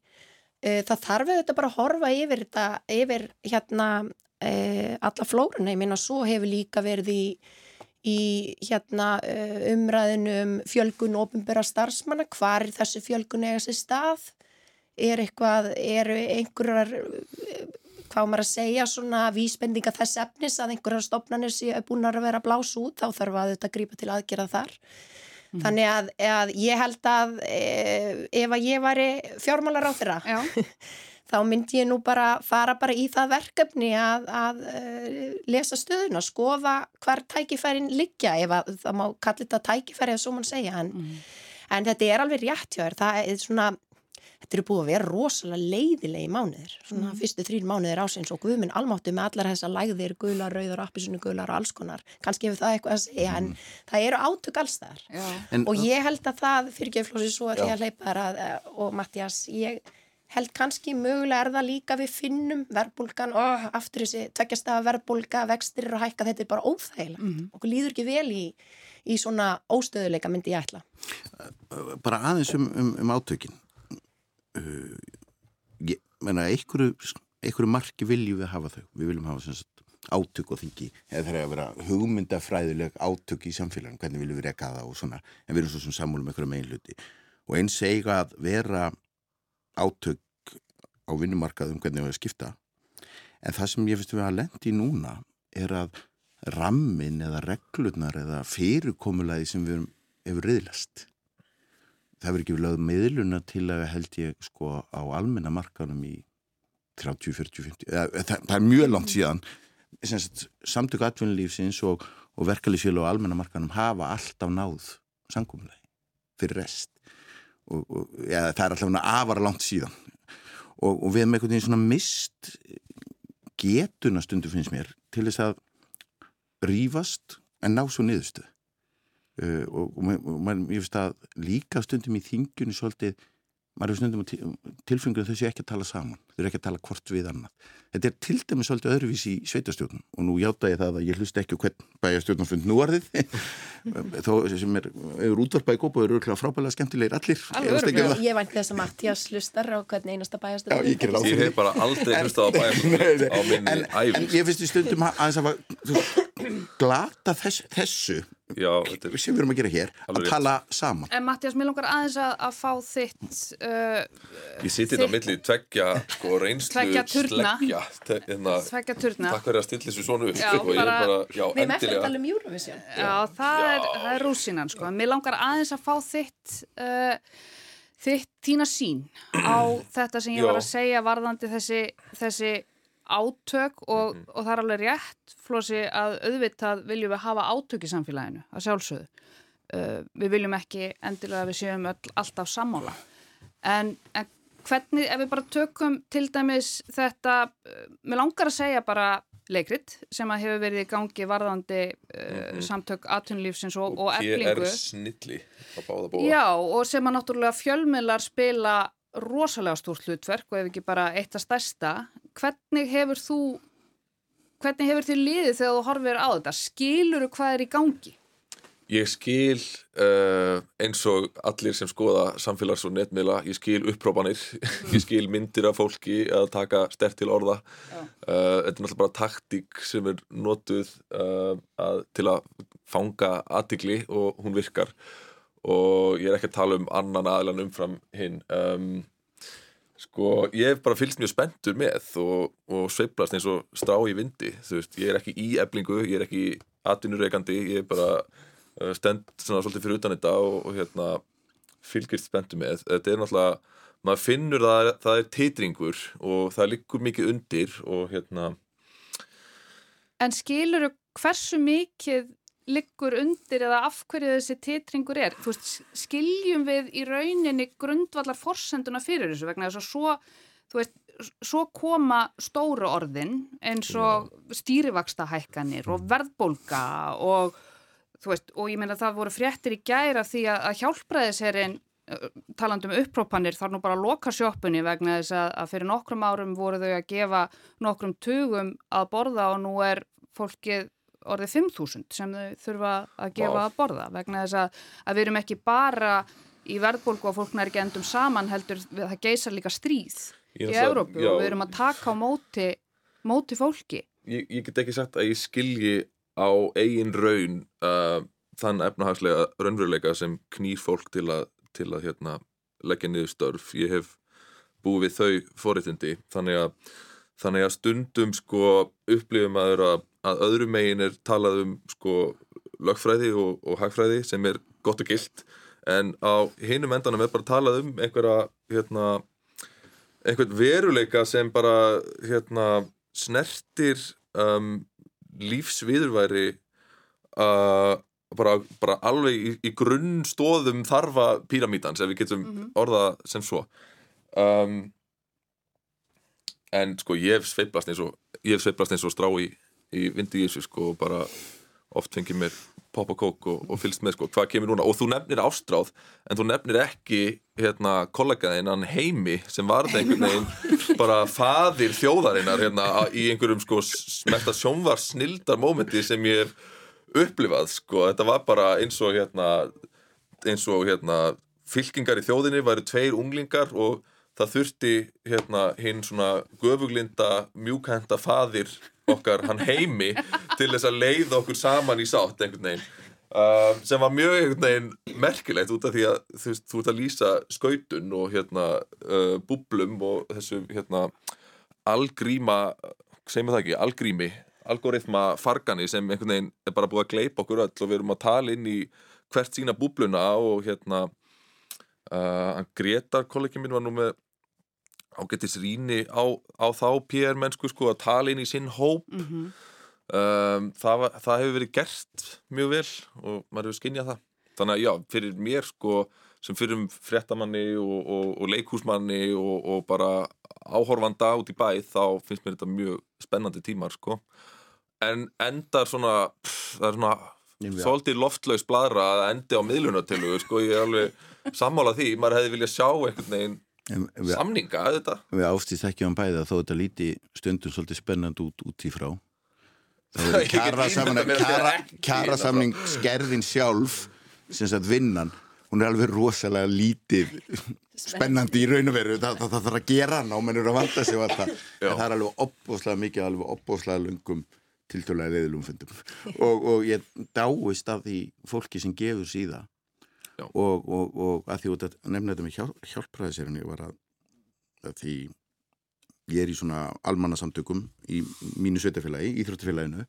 Uh, það þarf auðvitað bara að horfa yfir þetta, yfir hérna uh, alla flórunna, ég meina svo hefur líka verið í, í hérna uh, umræðinu um fjölgun ofinbera starfsmanna, hvar þessu fjölgun eiga sér stað er eitthvað, eru einhverjar hvað maður að segja svona vísbendinga þess efnis að einhverjar stopnarnir séu búin að vera að blása út, þá þarf að þetta grípa til aðgerða þar. Þannig að, að ég held að e, ef að ég væri fjármálar á þeirra þá myndi ég nú bara fara bara í það verkefni að, að uh, lesa stöðuna, skoða hvar tækifærin liggja, ef að, það má kalla þetta tækifæri eða svo mann segja, en, en þetta er alveg rétt hjá þér, það er svona, þetta eru búið að vera rosalega leiðilegi mánuðir, svona fyrstu þrýr mánuðir ásins og guðminn almáttu með allar þessa lægðir, gular, rauðar, appisunu, gular og alls konar, kannski hefur það eitthvað að segja, en það eru átök alls þar Já. En, og ég held að það fyrir geflósi svo að ég að hleypa þar að, eh, og Mattias, ég held kannski mögulega er það líka við finnum verbulgan og aftur þessi tveggjastega verbulga, vextir og hækka þetta er bara óþægilegt, okkur líður ekki vel í, í svona óstöðuleika myndi ég ætla. Bara aðeins um, um, um átökin ég menna einhverju, einhverju marki viljum við hafa þau. Við viljum hafa sagt átök og þingi. Eða það er að vera hugmyndafræðileg átök í samfélagin, hvernig viljum við reka það og svona, en við erum svo sem samúlum einhverju megin hluti og eins eiga að vera átök á vinnumarkaðum hvernig við að skipta. En það sem ég finnst við að lendi núna er að rammin eða reglurnar eða fyrirkomulagi sem við erum, hefur riðlast það verður ekki lögð meðluna til að held ég sko á almenna markanum í 30, 40, 50 eða, það, það er mjög langt síðan. Sagt, samtök atvinnulífsins og, og verkalýsfélag og almenna markanum hafa alltaf náð sangumulegi fyrir rest. Og, og ja, það er alltaf afara langt síðan. Og, og við erum einhvern veginn svona mist getuna stundu finnst mér til þess að rífast en ná svo niðurstu uh, og, og, og ég finnst að líka stundum í þingjunni svolítið maður er stundum tilfengur þau séu ekki að tala saman þau eru ekki að tala hvort við annað. Þetta er til dæmis svolítið öðruvís í sveitastjórnum og nú hjáta ég það að ég hlusta ekki hvern bæjastjórnumfund nú arðið þó sem er, er útvarpæði gópa og eru örkla frábæðilega skemmtilegir allir Alveg Ég um það. Ég vænt þess að Mattias hlustar á hvern einasta bæjastöð Já, ég Ég hef bara aldrei hlustað á minni en, en ég finnst í stundum að aðeins að var- glata þess, þessu Já, þetta er sem við erum að gera hér Alveg að rétt. tala saman En Mattias, mér langar aðeins að, að fá þitt uh, Ég siti þetta á Þitt- milli tveggja sko reynslu Tveggja turna. hérna, Tveggja turna. Takk fyrir að stilla þessu svona upp Já, og ég er bara- bara, já, Við erum eftir að tala um Eurovision Já, það, Er, það er rúsinan sko. Mér langar aðeins að fá þitt, uh, þitt þína sín á þetta sem ég var að segja varðandi þessi, þessi átök og, Mhm. og það er alveg rétt, Flósi, að auðvitað viljum við hafa átök í samfélaginu, að sjálfsögðu. Uh, við viljum ekki endilega að við séum öll, alltaf sammála. En, en hvernig, ef við bara tökum til dæmis þetta, uh, mér langar að segja bara leikrit sem að hefur verið í gangi varðandi uh, samtök atvinnulífsins og, og er eflingu. Já, og sem að náttúrulega fjölmiðlar spila rosalega stórt hlutverk og ef ekki bara eitt að stærsta. Hvernig hefur þú, hvernig hefur þið liðið þegar þú horfir á þetta? Skiluru hvað er í gangi? Ég skil uh, eins og allir sem skoða samfélags- og netmiðla, ég skil upprópanir, ég skil myndir af fólki að taka stert til orða. Uh, þetta er náttúrulega bara taktík sem er notuð uh, að, til að fanga aðtigli og hún virkar. Og ég er ekki að tala um annan aðlan umfram hinn. Um, sko, ég hef bara fylgst mjög spenntur með og, og sveiflast eins og strá í vindi. Þú veist, ég er ekki í eblingu, ég er ekki atvinnureikandi, ég er bara uh, stend svona svolítið fyrir utan þetta og, og hérna fylgist spenntu með. Þetta er náttúrulega, maður finnur það, það er titringur og það liggur mikið undir og hérna, En skiluru hversu mikið liggur undir eða af hverju þessi titringur er? Þú veist, skiljum við í rauninni grundvallar forsenduna fyrir þessu vegna þess að svo, þú veist, svo koma stóru orðin eins og stýrivaksta hækkanir og verðbólga og þú veist, og ég meina það voru fréttir í gæra því að, að hjálpræðisherinn talandi um upprópanir þarf nú bara að loka sjoppunni vegna þess að, að fyrir nokkrum árum voru þau að gefa nokkrum tugum að borða og nú er fólkið orðið 5.000 sem þau þurfa að gefa að borða vegna þess að, að við erum ekki bara í verðbólgu og fólkna er ekki endum saman heldur það geysar líka stríð Ég í já. og við erum að taka á móti, móti fólki. ég, ég get ekki sagt að ég skilji á eigin raun uh, þann efnahagslega raunveruleika sem knýr fólk til að, til að hérna, leggja niður störf. Ég hef búið þau forréttindi þannig að, þannig að stundum sko upplifum að, að öðru megin er talað um sko lögfræði og, og hagfræði sem er gott og gilt en á hinum endanum er bara talað um einhverja hérna einhvern veruleika sem bara hérna snertir um, lífsviðurværi uh, bara, bara alveg í, í grunnstóðum þarfa píramítans ef við getum Mhm. orða sem svo um, en sko ég hef sveiplast eins og ég hef sveiplast eins og strá í, í vindi í þessu sko og bara oft fengið mér pop og kók og, og fylgst með sko. Hvað kemur núna? Og þú nefnir ástráð en þú nefnir ekki hérna kollegaðinn hann heimi sem var þetta einhvern veginn bara faðir þjóðarinnar hérna í einhverjum sko smesta sjónvar snildar mómenti sem ég hef upplifað sko. Þetta var bara eins og hérna eins og hérna fylkingar í þjóðinni væri tveir unglingar og það þurfti hérna hinn svona göfuglinda mjúkhenda faðir okkar hann heimi til þess að leiða okkur saman í sátt einhvern veginn. Uh, sem var mjög einhvern veginn merkilegt út af því að þú veist, þú ert að lýsa skautun og hérna uh, búblum og þessu hérna algríma, segjum það ekki, algrími algoritma fargani sem einhvern veginn er bara búið að gleypa okkur öll og við erum að tala inn í hvert sína búbluna og hérna uh, Gretar kollegi minn var nú með ágættis rýni á, á þá PR mennsku sko að tala inn í sinn hóp. Mhm. um, það, var, það hefur verið gert mjög vel og maður hefur skinnjað það. Þannig að já, fyrir mér sko sem fyrir um fréttamanni og, og, og leikhúsmanni og, og bara áhorfanda út í bæ þá finnst mér þetta mjög spennandi tímar sko. En endar svona pff, það er svona svolítið loftlaus bladra að endi á miðlunatölu sko ég er alveg sammála því. Maður hefði viljað sjá einhvern veginn við, samninga auðvitað við ástýst ekki án bæða þó þetta líti stundum svolítið spennandi út út í frá. Þá Ég er að þetta er ekki kjarasamning skerðin sjálf sem sagt vinnan hún er alveg rosalega lítið spennandi. í raun og veru. Það, það, það þarf að gera hann og menn eru að vanda sig það. Það er alveg opbóðslega mikið alveg opbóðslega lungum tiltölulega reyðilum fundum. Og, og ég dáist af því fólki sem gefur síða. Og, og, og að því út að nefna þetta með hjálp, hjálpræðisérinn ég var að, að því ég er í svona almannasamtökum í mínu sveitafélagi, íþróttafélaginu.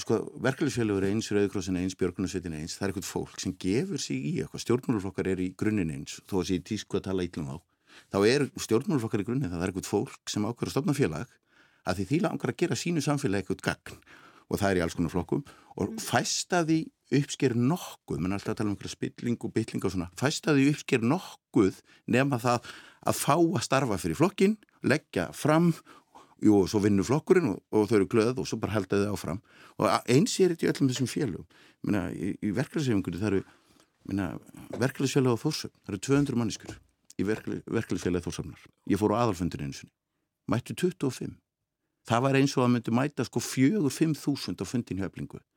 Sko, verkefliðsfélagur eins, Rauðkrossin eins, Björgunarsveitin eins það er eitthvað fólk sem gefur sig í eitthvað. Stjórnmáluflokkar er í grunninn eins þó að sé tísku að tala ítlum á þá. Er stjórnmáluflokkar í grunninn það er eitthvað fólk sem ákveður að stopna félag að því því langar að gera sínu samfélagi eitthvað gagn. Og það er í alls konar flokkum. Og fæsta því uppsker nokkuð menn alltaf að tala um einhverja spilling og bytling og svona fæsta því uppsker nokkuð nema það að fá að starfa fyrir flokkin leggja fram jú, og svo vinnur flokkurinn og, og þau eru glöð og svo bara held þau áfram. Og eins er þetta í öllum þessum félögum. Meina, í, í verkefælisfélagunni það eru verkefælisfélag á Þórsöfn það eru 200 manniskur í verkefælisfélagi Þórsöfnar ég fór á aðalfundin einu sinni. Mættu 25 það var eins og að myndi mæta sko fjögur, fimm þúsund á fundin hjá eflingu Já.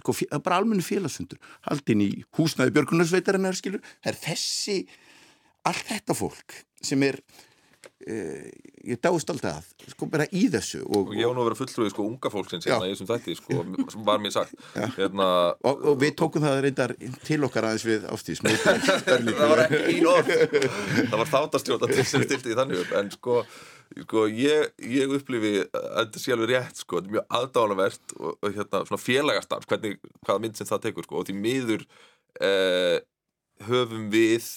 Sko, bara almennu félagsfundur haldin í húsnaði björgunarsveitarinnar skilur, það er þessi allt þetta fólk sem er ég dáist alltaf að sko bara í þessu og, og ég var nú að vera fulltrúið sko unga fólksins hérna í þessum þætti sko, sem var mér sagt. Hérna, og, og við tókum það reyndar til okkar aðeins við ástís það var ekki einn orð. Það var þáttastjóta sem stilti í þannig upp. En sko, sko ég, ég upplifi að þetta sé alveg rétt sko, þetta er mjög aðdánavert og, og hérna svona félagastarf, hvernig, hvaða mynd sem það tekur sko, og því miður eh, höfum við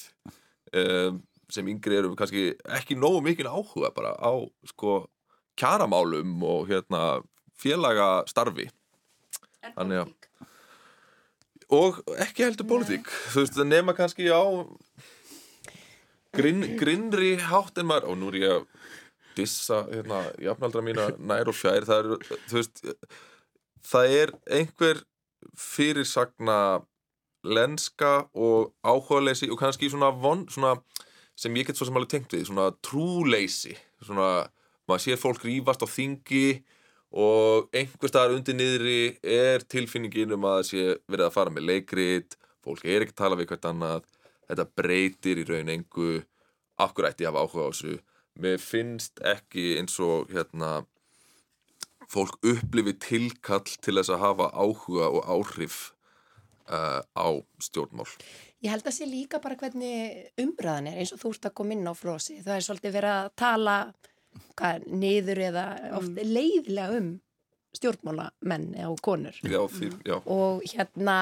eh, sem yngri við kannski ekki nógu mikil áhuga bara á sko kjaramálum og hérna félagastarfi. Þannig að- og ekki heldur pólitík. Þú veist, það nema kannski á grinn, grinnri hátt en maður, og nú er ég að dissa hérna, jafnaldra mína nær og fjær, það er, veist það er einhver fyrirsagna lenska og áhugaleysi og kannski svona, von, svona sem ég get svo sem alveg tengt við, svona trúleysi svona, maður sér fólk rífast á þingi og einhver staðar undir niðri er tilfinningin um að sé verið að fara með leikrit fólk er ekki að tala við hvert annað þetta breytir í raun engu. Akkur ætti ég að hafa áhuga á þessu? Mér finnst ekki eins og hérna fólk upplifi tilkall til þess að hafa áhuga og áhrif uh, á stjórnmál Ég held að sé líka bara hvernig umræðan er eins og þú ert að koma inn á frósi. Það er svolítið verið að tala hvað, niður eða oft leiðilega um stjórnmálamenn og konur. já, því, já, Og hérna,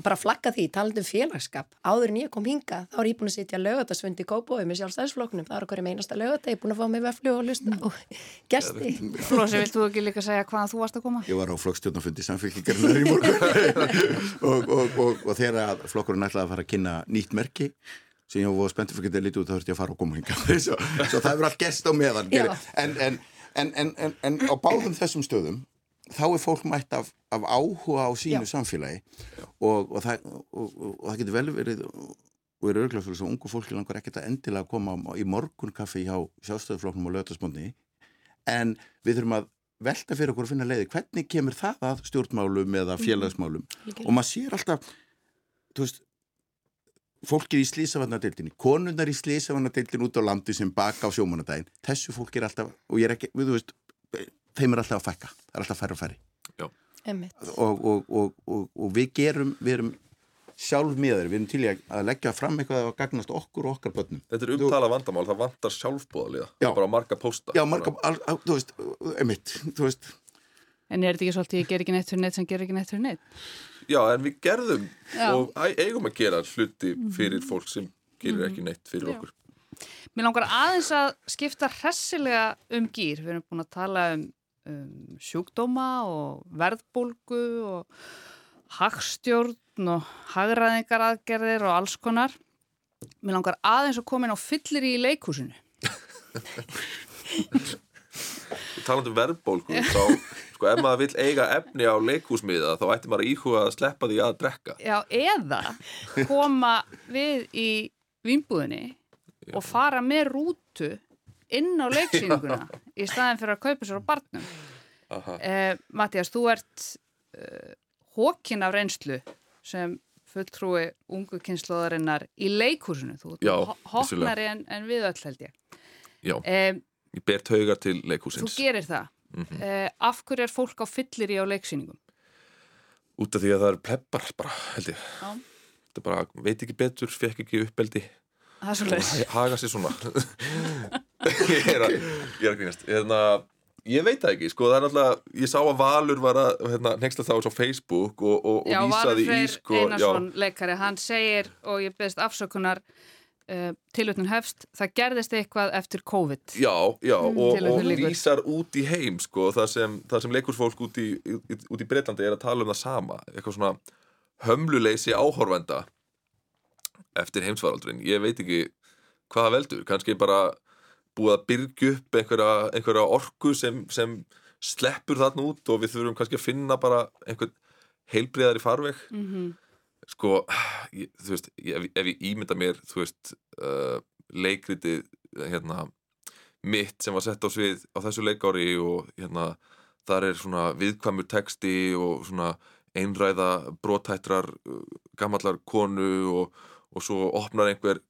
bara flagga því, talandi um félagskap áður en ég kom hinga, þá er ég búin að sitja lögatarsfundi í Kópói með sjálfstæðisfloknum það er okkur í meinasta lögata, ég er búin að fá mig veflu og lusta og gesti. Flósi, vilt þú ekki líka segja hvaðan þú varst að koma? Ég var á flokkstjórnafundi samfélkingarnar í morgun. Og, og, og, og þegar flokkurinn ætlaði að fara að kynna nýtt merki sem ég var spenntið fyrir að geta litið út þá þurfti ég að fara og koma hinga svo, svo það er en, en, en, en, en á báðum þessum stöðum þá er fólk mætt af, af áhuga á sínu Já. samfélagi. Og, og, það, og, og, og það getur vel verið og er örglega fyrir svo ungu fólki langar ekkert að endilega koma í morgunkaffi hjá sjálfstöðuflokknum og lögtasmónni en við þurfum að velta fyrir okkur að finna leiði hvernig kemur það að stjórnmálum eða félagsmálum? Og maður sér alltaf veist fólkið í slísavarnadeildinni, konundar í slísavarnadeildin út á landi sem baka á sjómanadaginn þessu fólk er alltaf, og ég er ekki við þú veist, þeim er alltaf að fækka það er alltaf færri og færri Einmitt. og, og, og, og, og við gerum við erum sjálf miður við erum til í að- að leggja fram eitthvað að gagnast okkur og okkar börnum Þetta er umtala vandamál, það vantar sjálfbóðaliða Já. bara marga pósta já, marga, al, al, þú veist, emitt þú veist, En er þetta ekki svolítið, ég ger ekki neitt fyrir neitt sem ger ekki neitt fyrir neitt? Já, en við gerðum Já. og eigum að gera hluti fyrir fólk sem gerir ekki neitt fyrir Já. okkur Mér langar aðeins að skipta hressilega um gýr. Við erum búin að tala um, um sjúkdóma og verðbólgu og hagstjórn og hagræðingaraðgerðir og alls konar. Mér langar aðeins að koma inn á fyllir í leikhúsinu. og talandi um verðbólgu þá, sko, ef maður vill eiga efni á leikhúsmiða þá ætti maður að íhuga að sleppa því að drekka Já, eða koma við í vínbúðinni og fara með rútu inn á leiksýninguna í staðin fyrir að kaupa sér á barnum. Aha. Eh, Mattias, þú ert eh, hókin af reynslu sem fulltrúi ungu kynnslóðarinnar í leikhúsinu. Þú hoknari en, en við öll held ég. Já, Eh, ég ber taugar til þú leikhúsins gerir það. Mhm. eh, af hverju er fólk á fyllir í á leiksýningum? út af því að það eru pleppar bara, held ég Já. þetta er bara, veit ekki betur, fekk ekki uppeldi Það er svo og leiðis. ha- haga sér svona ég er að ég er að grínast. Hérna, ég veit það ekki, sko, það er náttúrulega ég sá að Valur var að hérna, nexta þá á Facebook og, og, og Já, Valur vísaði í Freyr sko, Einarsson leikari, hann segir og ég beðist afsökunar uh, tilutnum hefst, það gerðist eitthvað eftir COVID. Já, já, Mm, og, og vísar út í heim sko, það sem, það sem leikursfólk út í, út í Breitlandi er að tala um það sama eitthvað svona hömluleysi áhorfenda eftir heimsvaraldurinn, ég veit ekki hvað það veldur, kannski bara búið að byrgja upp einhverja, einhverja orku sem, sem sleppur þarna út og við þurfum kannski að finna bara einhvern heilbriðar í farveg. Mm sko, ég, þú veist ég, ef, ef ég ímynda mér, þú veist uh, leikritið hérna, mitt sem var sett á svið á þessu leikári og hérna þar er svona viðkvæmur texti og svona einræða brotættrar uh, gammallar konu og, og svo opnar einhver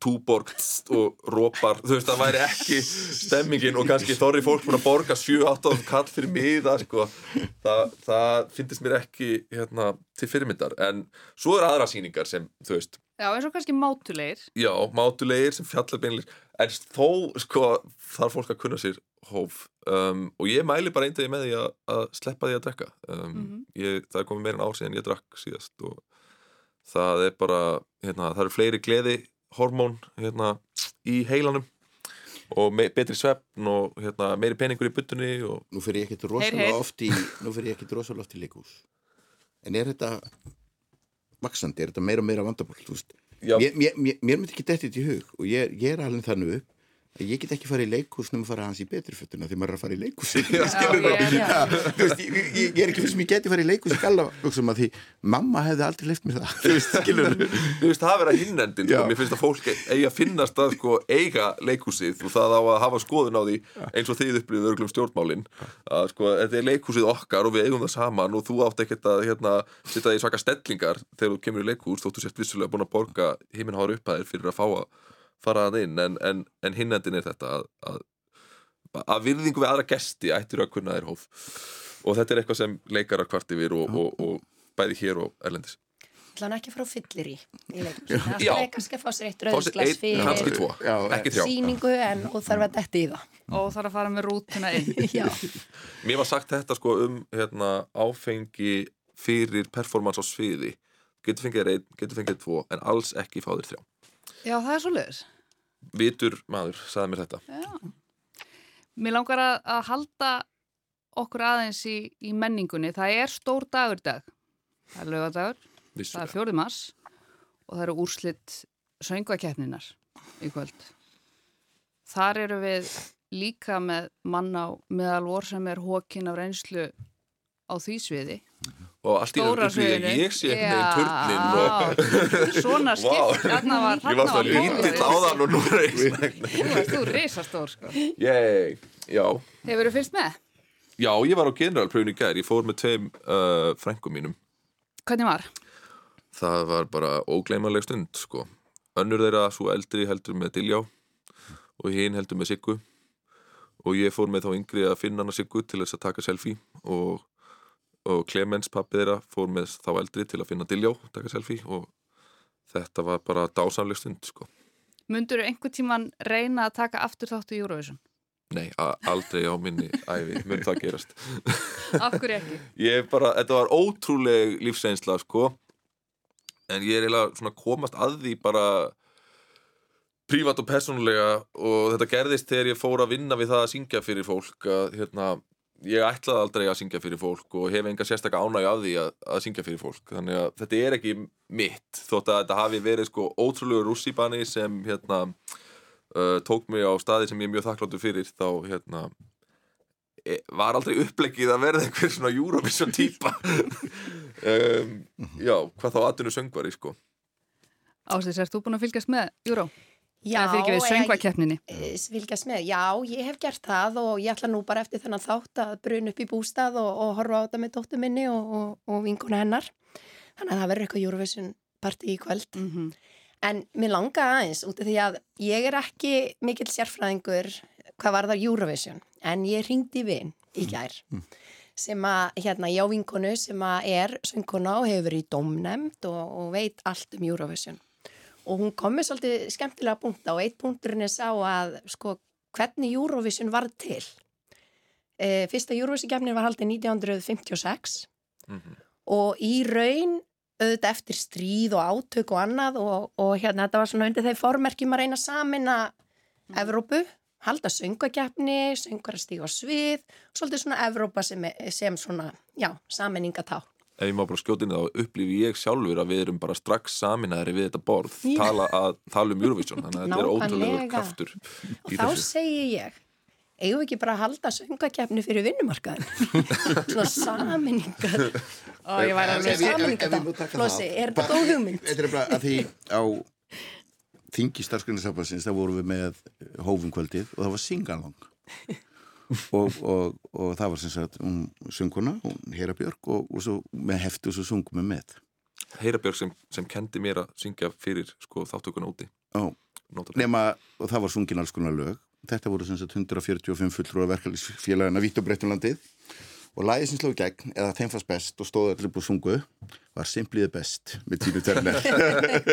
túborg og rópar, þú veist, það væri ekki stemmingin og kannski þorri fólk búin að borga 7-8 kall fyrir miða sko. það, það finnst mér ekki hérna, til fyrirmyndar en svo er aðra sýningar sem, þú veist Já, eins og kannski mátulegir. já, mátulegir sem fjallar beinlega en þó, sko, þarf fólk að kunna sér hóf um, og ég mæli bara eindegi með því að, að sleppa því að drekka um, Mhm. ég, það er komið meira en ár síðan ég drakk síðast og það er bara, hérna, það eru fleiri gleði hormón, hérna, í heilanum og me betri svefn og hérna, meiri peningur í buttunni og nú fer ég ekkert rosalega oft í nú fer ég ekkert rosalega oft í leikús en er þetta vaksandi, er þetta meira og meira vandamál? Þú veist já, mér, mér, mér, mér myndi ekki dettið í hug og ég, ég er alveg þannig upp ég get ekki farið í leikús nema fara hans í betri fötuna því maður er að fara í skilur ég er- er ekki fyrir sem ég geti farið í leikús í galla að því mamma hefði aldrei leift mér það. Þú veist, það að vera hinnendin sko. Mér finnst að fólk eigi að finnast að sko, eiga leikhúsið og það á að hafa skoðun á því eins og þið upplýðið örglum stjórnmálin að sko, þetta er leikhúsið okkar og við eigum það saman og þú átt ekkert að hérna, sitta í svaka stellingar þegar þú kemur í leikhús þóttu sért vissulega búin að borga fara að inn en, en, en hinnendin er þetta að, að, að virðingu við aðra gesti ættir að kunna þér hóf. Og þetta er eitthvað sem leikarar kvart yfir og, og, og bæði hér og erlendis. Ætla hann ekki að fara á fyllir í. Það er kannski að fá sér eitt rauðsglas fyrir tvo, Já, ekki þrjá. síningu en og þarf að detti í það. og þarf að fara með rútuna inn. Já, Mér var sagt þetta sko um hérna, áfengi fyrir performance á sviði. Getur fengið einn, getur fengið tvo en alls ekki fá þér þrjá Já, það er svo leiðis. Vitur maður, sagði mér þetta Já. Mér langar að, að halda okkur aðeins í, í menningunni. Það er stór dagur dag. Það er lögadagur, það er fjóri mars og það eru úrslitt söngvakeppninar í kvöld. Þar eru við líka með mann á meðal vor sem er hókin af reynslu á því sviði. og allt í öðru upplýði sviðinu. ég sé einhvern veginn turnin og Svona skipt. Þarna var, ég þarna var það lítill pólari. áðan og nú er ég Þú varst þú risastór sko. Yey, já Hefur þú fyrst með? Já, ég var á generalpröfun í gær, ég fór með tveim uh, frængum mínum Hvernig var? Það var bara ógleymanleg stund, sko Önnur þeirra, svo eldri heldur með Diljá og hinn heldur með Siggu og ég fór með þá yngri að finna hana Siggu til þess að taka selfie og, og Clemens pappi þeirra fór með þá eldri til að finna Diljá taka selfie og þetta var bara dásamleg stund, sko Mundur þú einhvern tíman reyna að taka aftur þáttu í Eurovision? Nei, aldrei á minni æfi mun það gerast Af hverju ekki? Ég bara, þetta var ótrúleg lífseinsla sko en ég er eiginlega svona komast að því bara prívat og persónulega og þetta gerðist þegar ég fór að vinna við það að syngja fyrir fólk að hérna, ég ætlaði aldrei að syngja fyrir fólk og hef enga sérstaka ánægju af því að, að syngja fyrir fólk. Þannig að þetta er ekki mitt þótt að þetta hafi verið sko ótrúlegu rússibani sem hérna uh, tók mig á staði sem ég er mjög þakkláttur fyrir þá hérna e- var aldrei upplegið að verða einhver svona Eurovision típa um, já, hvað þá atvinnu söngvari sko. Ástís, ert þú búin að fylgjast með Euro? Já, söngvakeppninni? eh, já, ég hef gert það og ég ætla nú bara eftir þennan þátt að bruna upp í bústað og, og horfa á þetta með dóttu minni og, og, og vinkuna hennar. Þannig að það verður eitthvað Eurovision party í kvöld. Mm -hmm. en mér langa aðeins út af því að ég er ekki mikill sérfræðingur hvað var það Eurovision en ég ringdi vin í gær sem að, hérna, ég á vinkonu sem að er sönguna og hefur verið í domnemnd og, og veit allt um Eurovision og hún kom með svolítið skemmtilega punkta og eitt punkturinn er sá að sko, hvernig Eurovision var til. E, fyrsta Eurovision-gefnin var haldið 1956 og í raun auðvitað eftir stríð og átök og annað og, og hérna þetta var svona undir þeir formerkjum að reyna að samina Evrópu, halda söngakeppni, söngar að stíga á svið og svolítið svona Evrópa sem, sem svona, já, saminningatá. Ef ég má bara skjóta inn í þá upplifi ég sjálfur að við erum bara strax saminæðri við þetta borð tala, að, tala um Eurovision þannig að þetta er Nákvæmlega. kraftur Og þá þessu segi ég, eigum við ekki bara að halda söngakeppni fyrir vinnumarkaðin? svona saminningar. Ó, ég væri ég má taka Flossi, það. er þetta góð hugmynd? Þetta er bara að því á þingi starfsgrunnarsambansins þá vorum við með hófumkvöldið og það var singalong og, og, og það var sem sagt um sönguna, hún Hera Björk og, og svo með heftu og svo sungum við með Heyra Björg sem, sem kendi mér að syngja fyrir sko, þáttökuna úti. Nótalega. nema, og það var sungin alls konar lög. Þetta voru sem sagt 145 fulltrúa verkefælisfélagana vitt og breyttum landið. Og lagið sem sló í gegn, eða þeim fannst best og stóðu allir búið sungu, var Simpliði best með tínu terner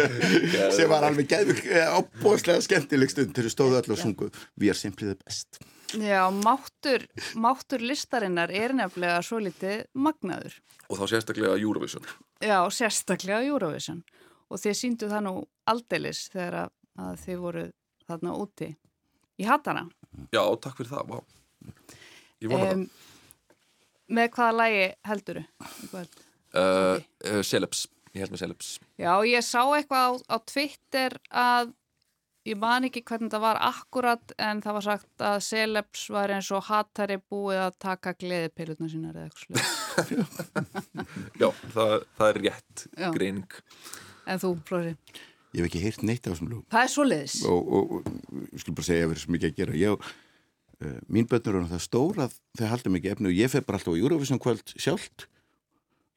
sem var alveg geðvig ábúðslega skemmtileg stund þegar stóðu allir og sungu. Við er Simpliði best Já, máttur, máttur listarinnar er nefnilega svo litið magnaður. og þá sérstaklega Eurovision Já, sérstaklega Eurovision. Og þið síndu það nú aldeilis þegar að, að þið voru þarna úti í hattana. já, takk fyrir það, vá ég vona Em, með hvaða lægi helduru? það uh, uh, ég held með Celebs Já, ég sá eitthvað á, á Twitter að ég man ekki hvernig það var akkurat en það var sagt að Celebs var eins og hattari búið að taka gleðipilutna sínar eða eitthvað sluð. já, það, það er rétt Já. greining En þú, Flóri? ég hef ekki heyrt neitt af þessum lög Það er svo leiðis. og, og, og ég skulle bara segja að verður svo mikið að gera ég, uh, mín börnur er það stór að þau halda mikið efni og ég fer bara alltaf á Eurovision kvöld sjálft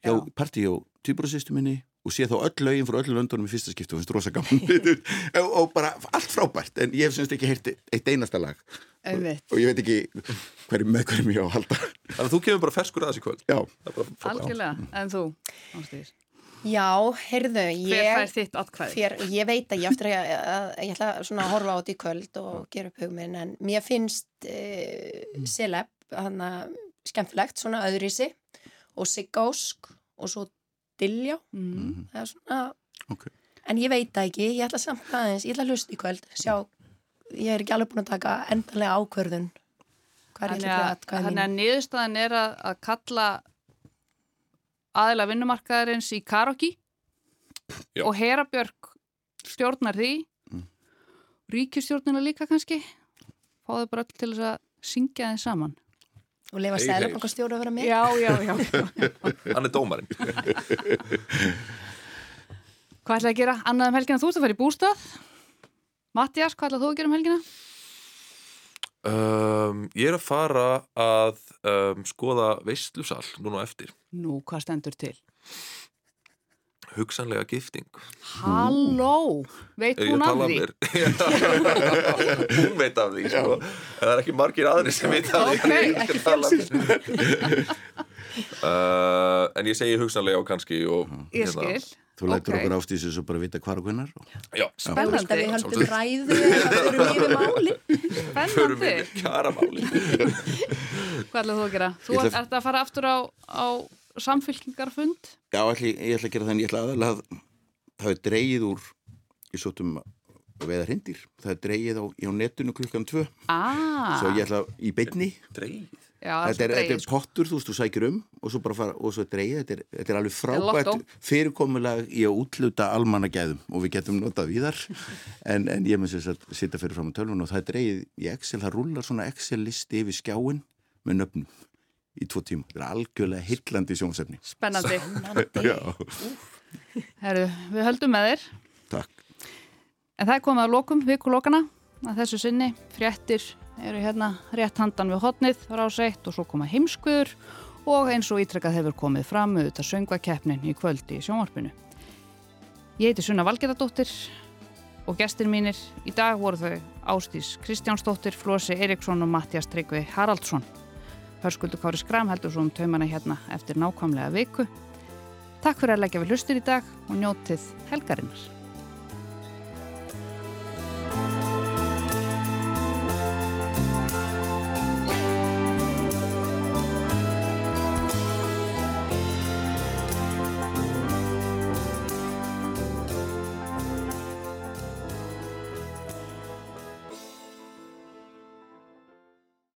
Já. partí og týbrúsistu minni og sé þá öll lögin frá öllu löndunum í fyrsta skiptu og finnst rosa gaman og, og bara allt frábært en ég hef semst ekki heyrt eitt einasta lag Einmitt. og ég veit ekki hverjum með hverjum ég á að halda þannig að þú kemur bara ferskur að þessi kvöld já. Algjörlega. En þú, Ástís? Já, heyrðu, Hver fær ég, fér, ég veit að ég eftir að, að ég ætla svona að horfa á þetta í kvöld og gera upp hugminn en mér finnst uh, Celeb hana, skemmtilegt, svona öðrisi og Sigga Ósk og svo Diljá Mm. það er svona, Ok. en ég veit það ekki. Ég ætla samt aðeins, ég ætla að hlusta í kvöld. Sjá, ég er ekki alveg búin að taka endanlega ákvörðun. Hvað er ég ætla að niðurstaðan er að, að kalla aðila vinnumarkaðarins í Karoki Já. og Herabjörg stjórnar því. Mm. ríkistjórnina líka kannski. Fáðu bara öll til þess að syngja þeim saman og lefa sæðlabankastjóra að vera með Já, já, já, já. Hann er dómarinn Hvað ætlaði að gera annað um helgina? Þú ert að fara í bústað Mattias, hvað ætlaði þú að gera um helgina? um, Ég er að fara að um, skoða veistlusal núna eftir Nú, hvað stendur til? Hugsanlega gifting Halló, veit Er hún af því? mér? Hún veit af því sko. En það er ekki margir aðri sem veit af því Ok, en ég ekki skal tala um mér. uh, En ég segi hugsanlega og kannski og, Ég hérna, skil Þú lætur Ok. okkur ástísu svo bara vita hvar og Þú Spennandi, við höldum ræðu eða fyrir mýri máli spennandi Hvað ætlaði þú að gera? Þú ætla- ert að fara aftur á, á samfylkingarfund? Já, ætli, ég ætla að gera þannig, ég ætla aðalega að það er dreigið úr ég sótum að veiða hrindir það er dreigið á, á netinu klukkan tvö. Ah, svo ég ætla í beinni. Dreigð já, þetta er, þetta er pottur, þú veist, þú sækir um og svo bara fara, og svo dreigið, þetta er, þetta er alveg frábært lottó. fyrirkomulag í að útluta almannagæðum og við getum notað víðar. En, en ég mun sér að sitja fyrir fram á tölvun og það er dreigið í Excel, það rúlar svona Excel listi yfir skjáin með nöfnum í tvo tíma, þetta er algjörlega hillandi sjónsefni. Spennandi. Herru, við höldum með þér. Takk. En það er komið að lokum, vikulokana að þessu sinni, fréttir eru hérna rétt handan við hotnið ráseitt og svo koma heimskuður. Og eins og ítrekkað hefur komið fram auðvitað söngvakeppnin í kvöldi í sjónvarpinu. Ég heiti Sunna Valgerðardóttir og gestir mínir í dag voru þau Ástís Kristjánsdóttir, Flósi Eriksson og Mattias Tryggvi Haraldsson. Hörskuldur Kári Skram heldur svo um taumana hérna eftir nákvæmlega viku. Takk fyrir að leggja við hlustir í dag og njótið helgarinnar.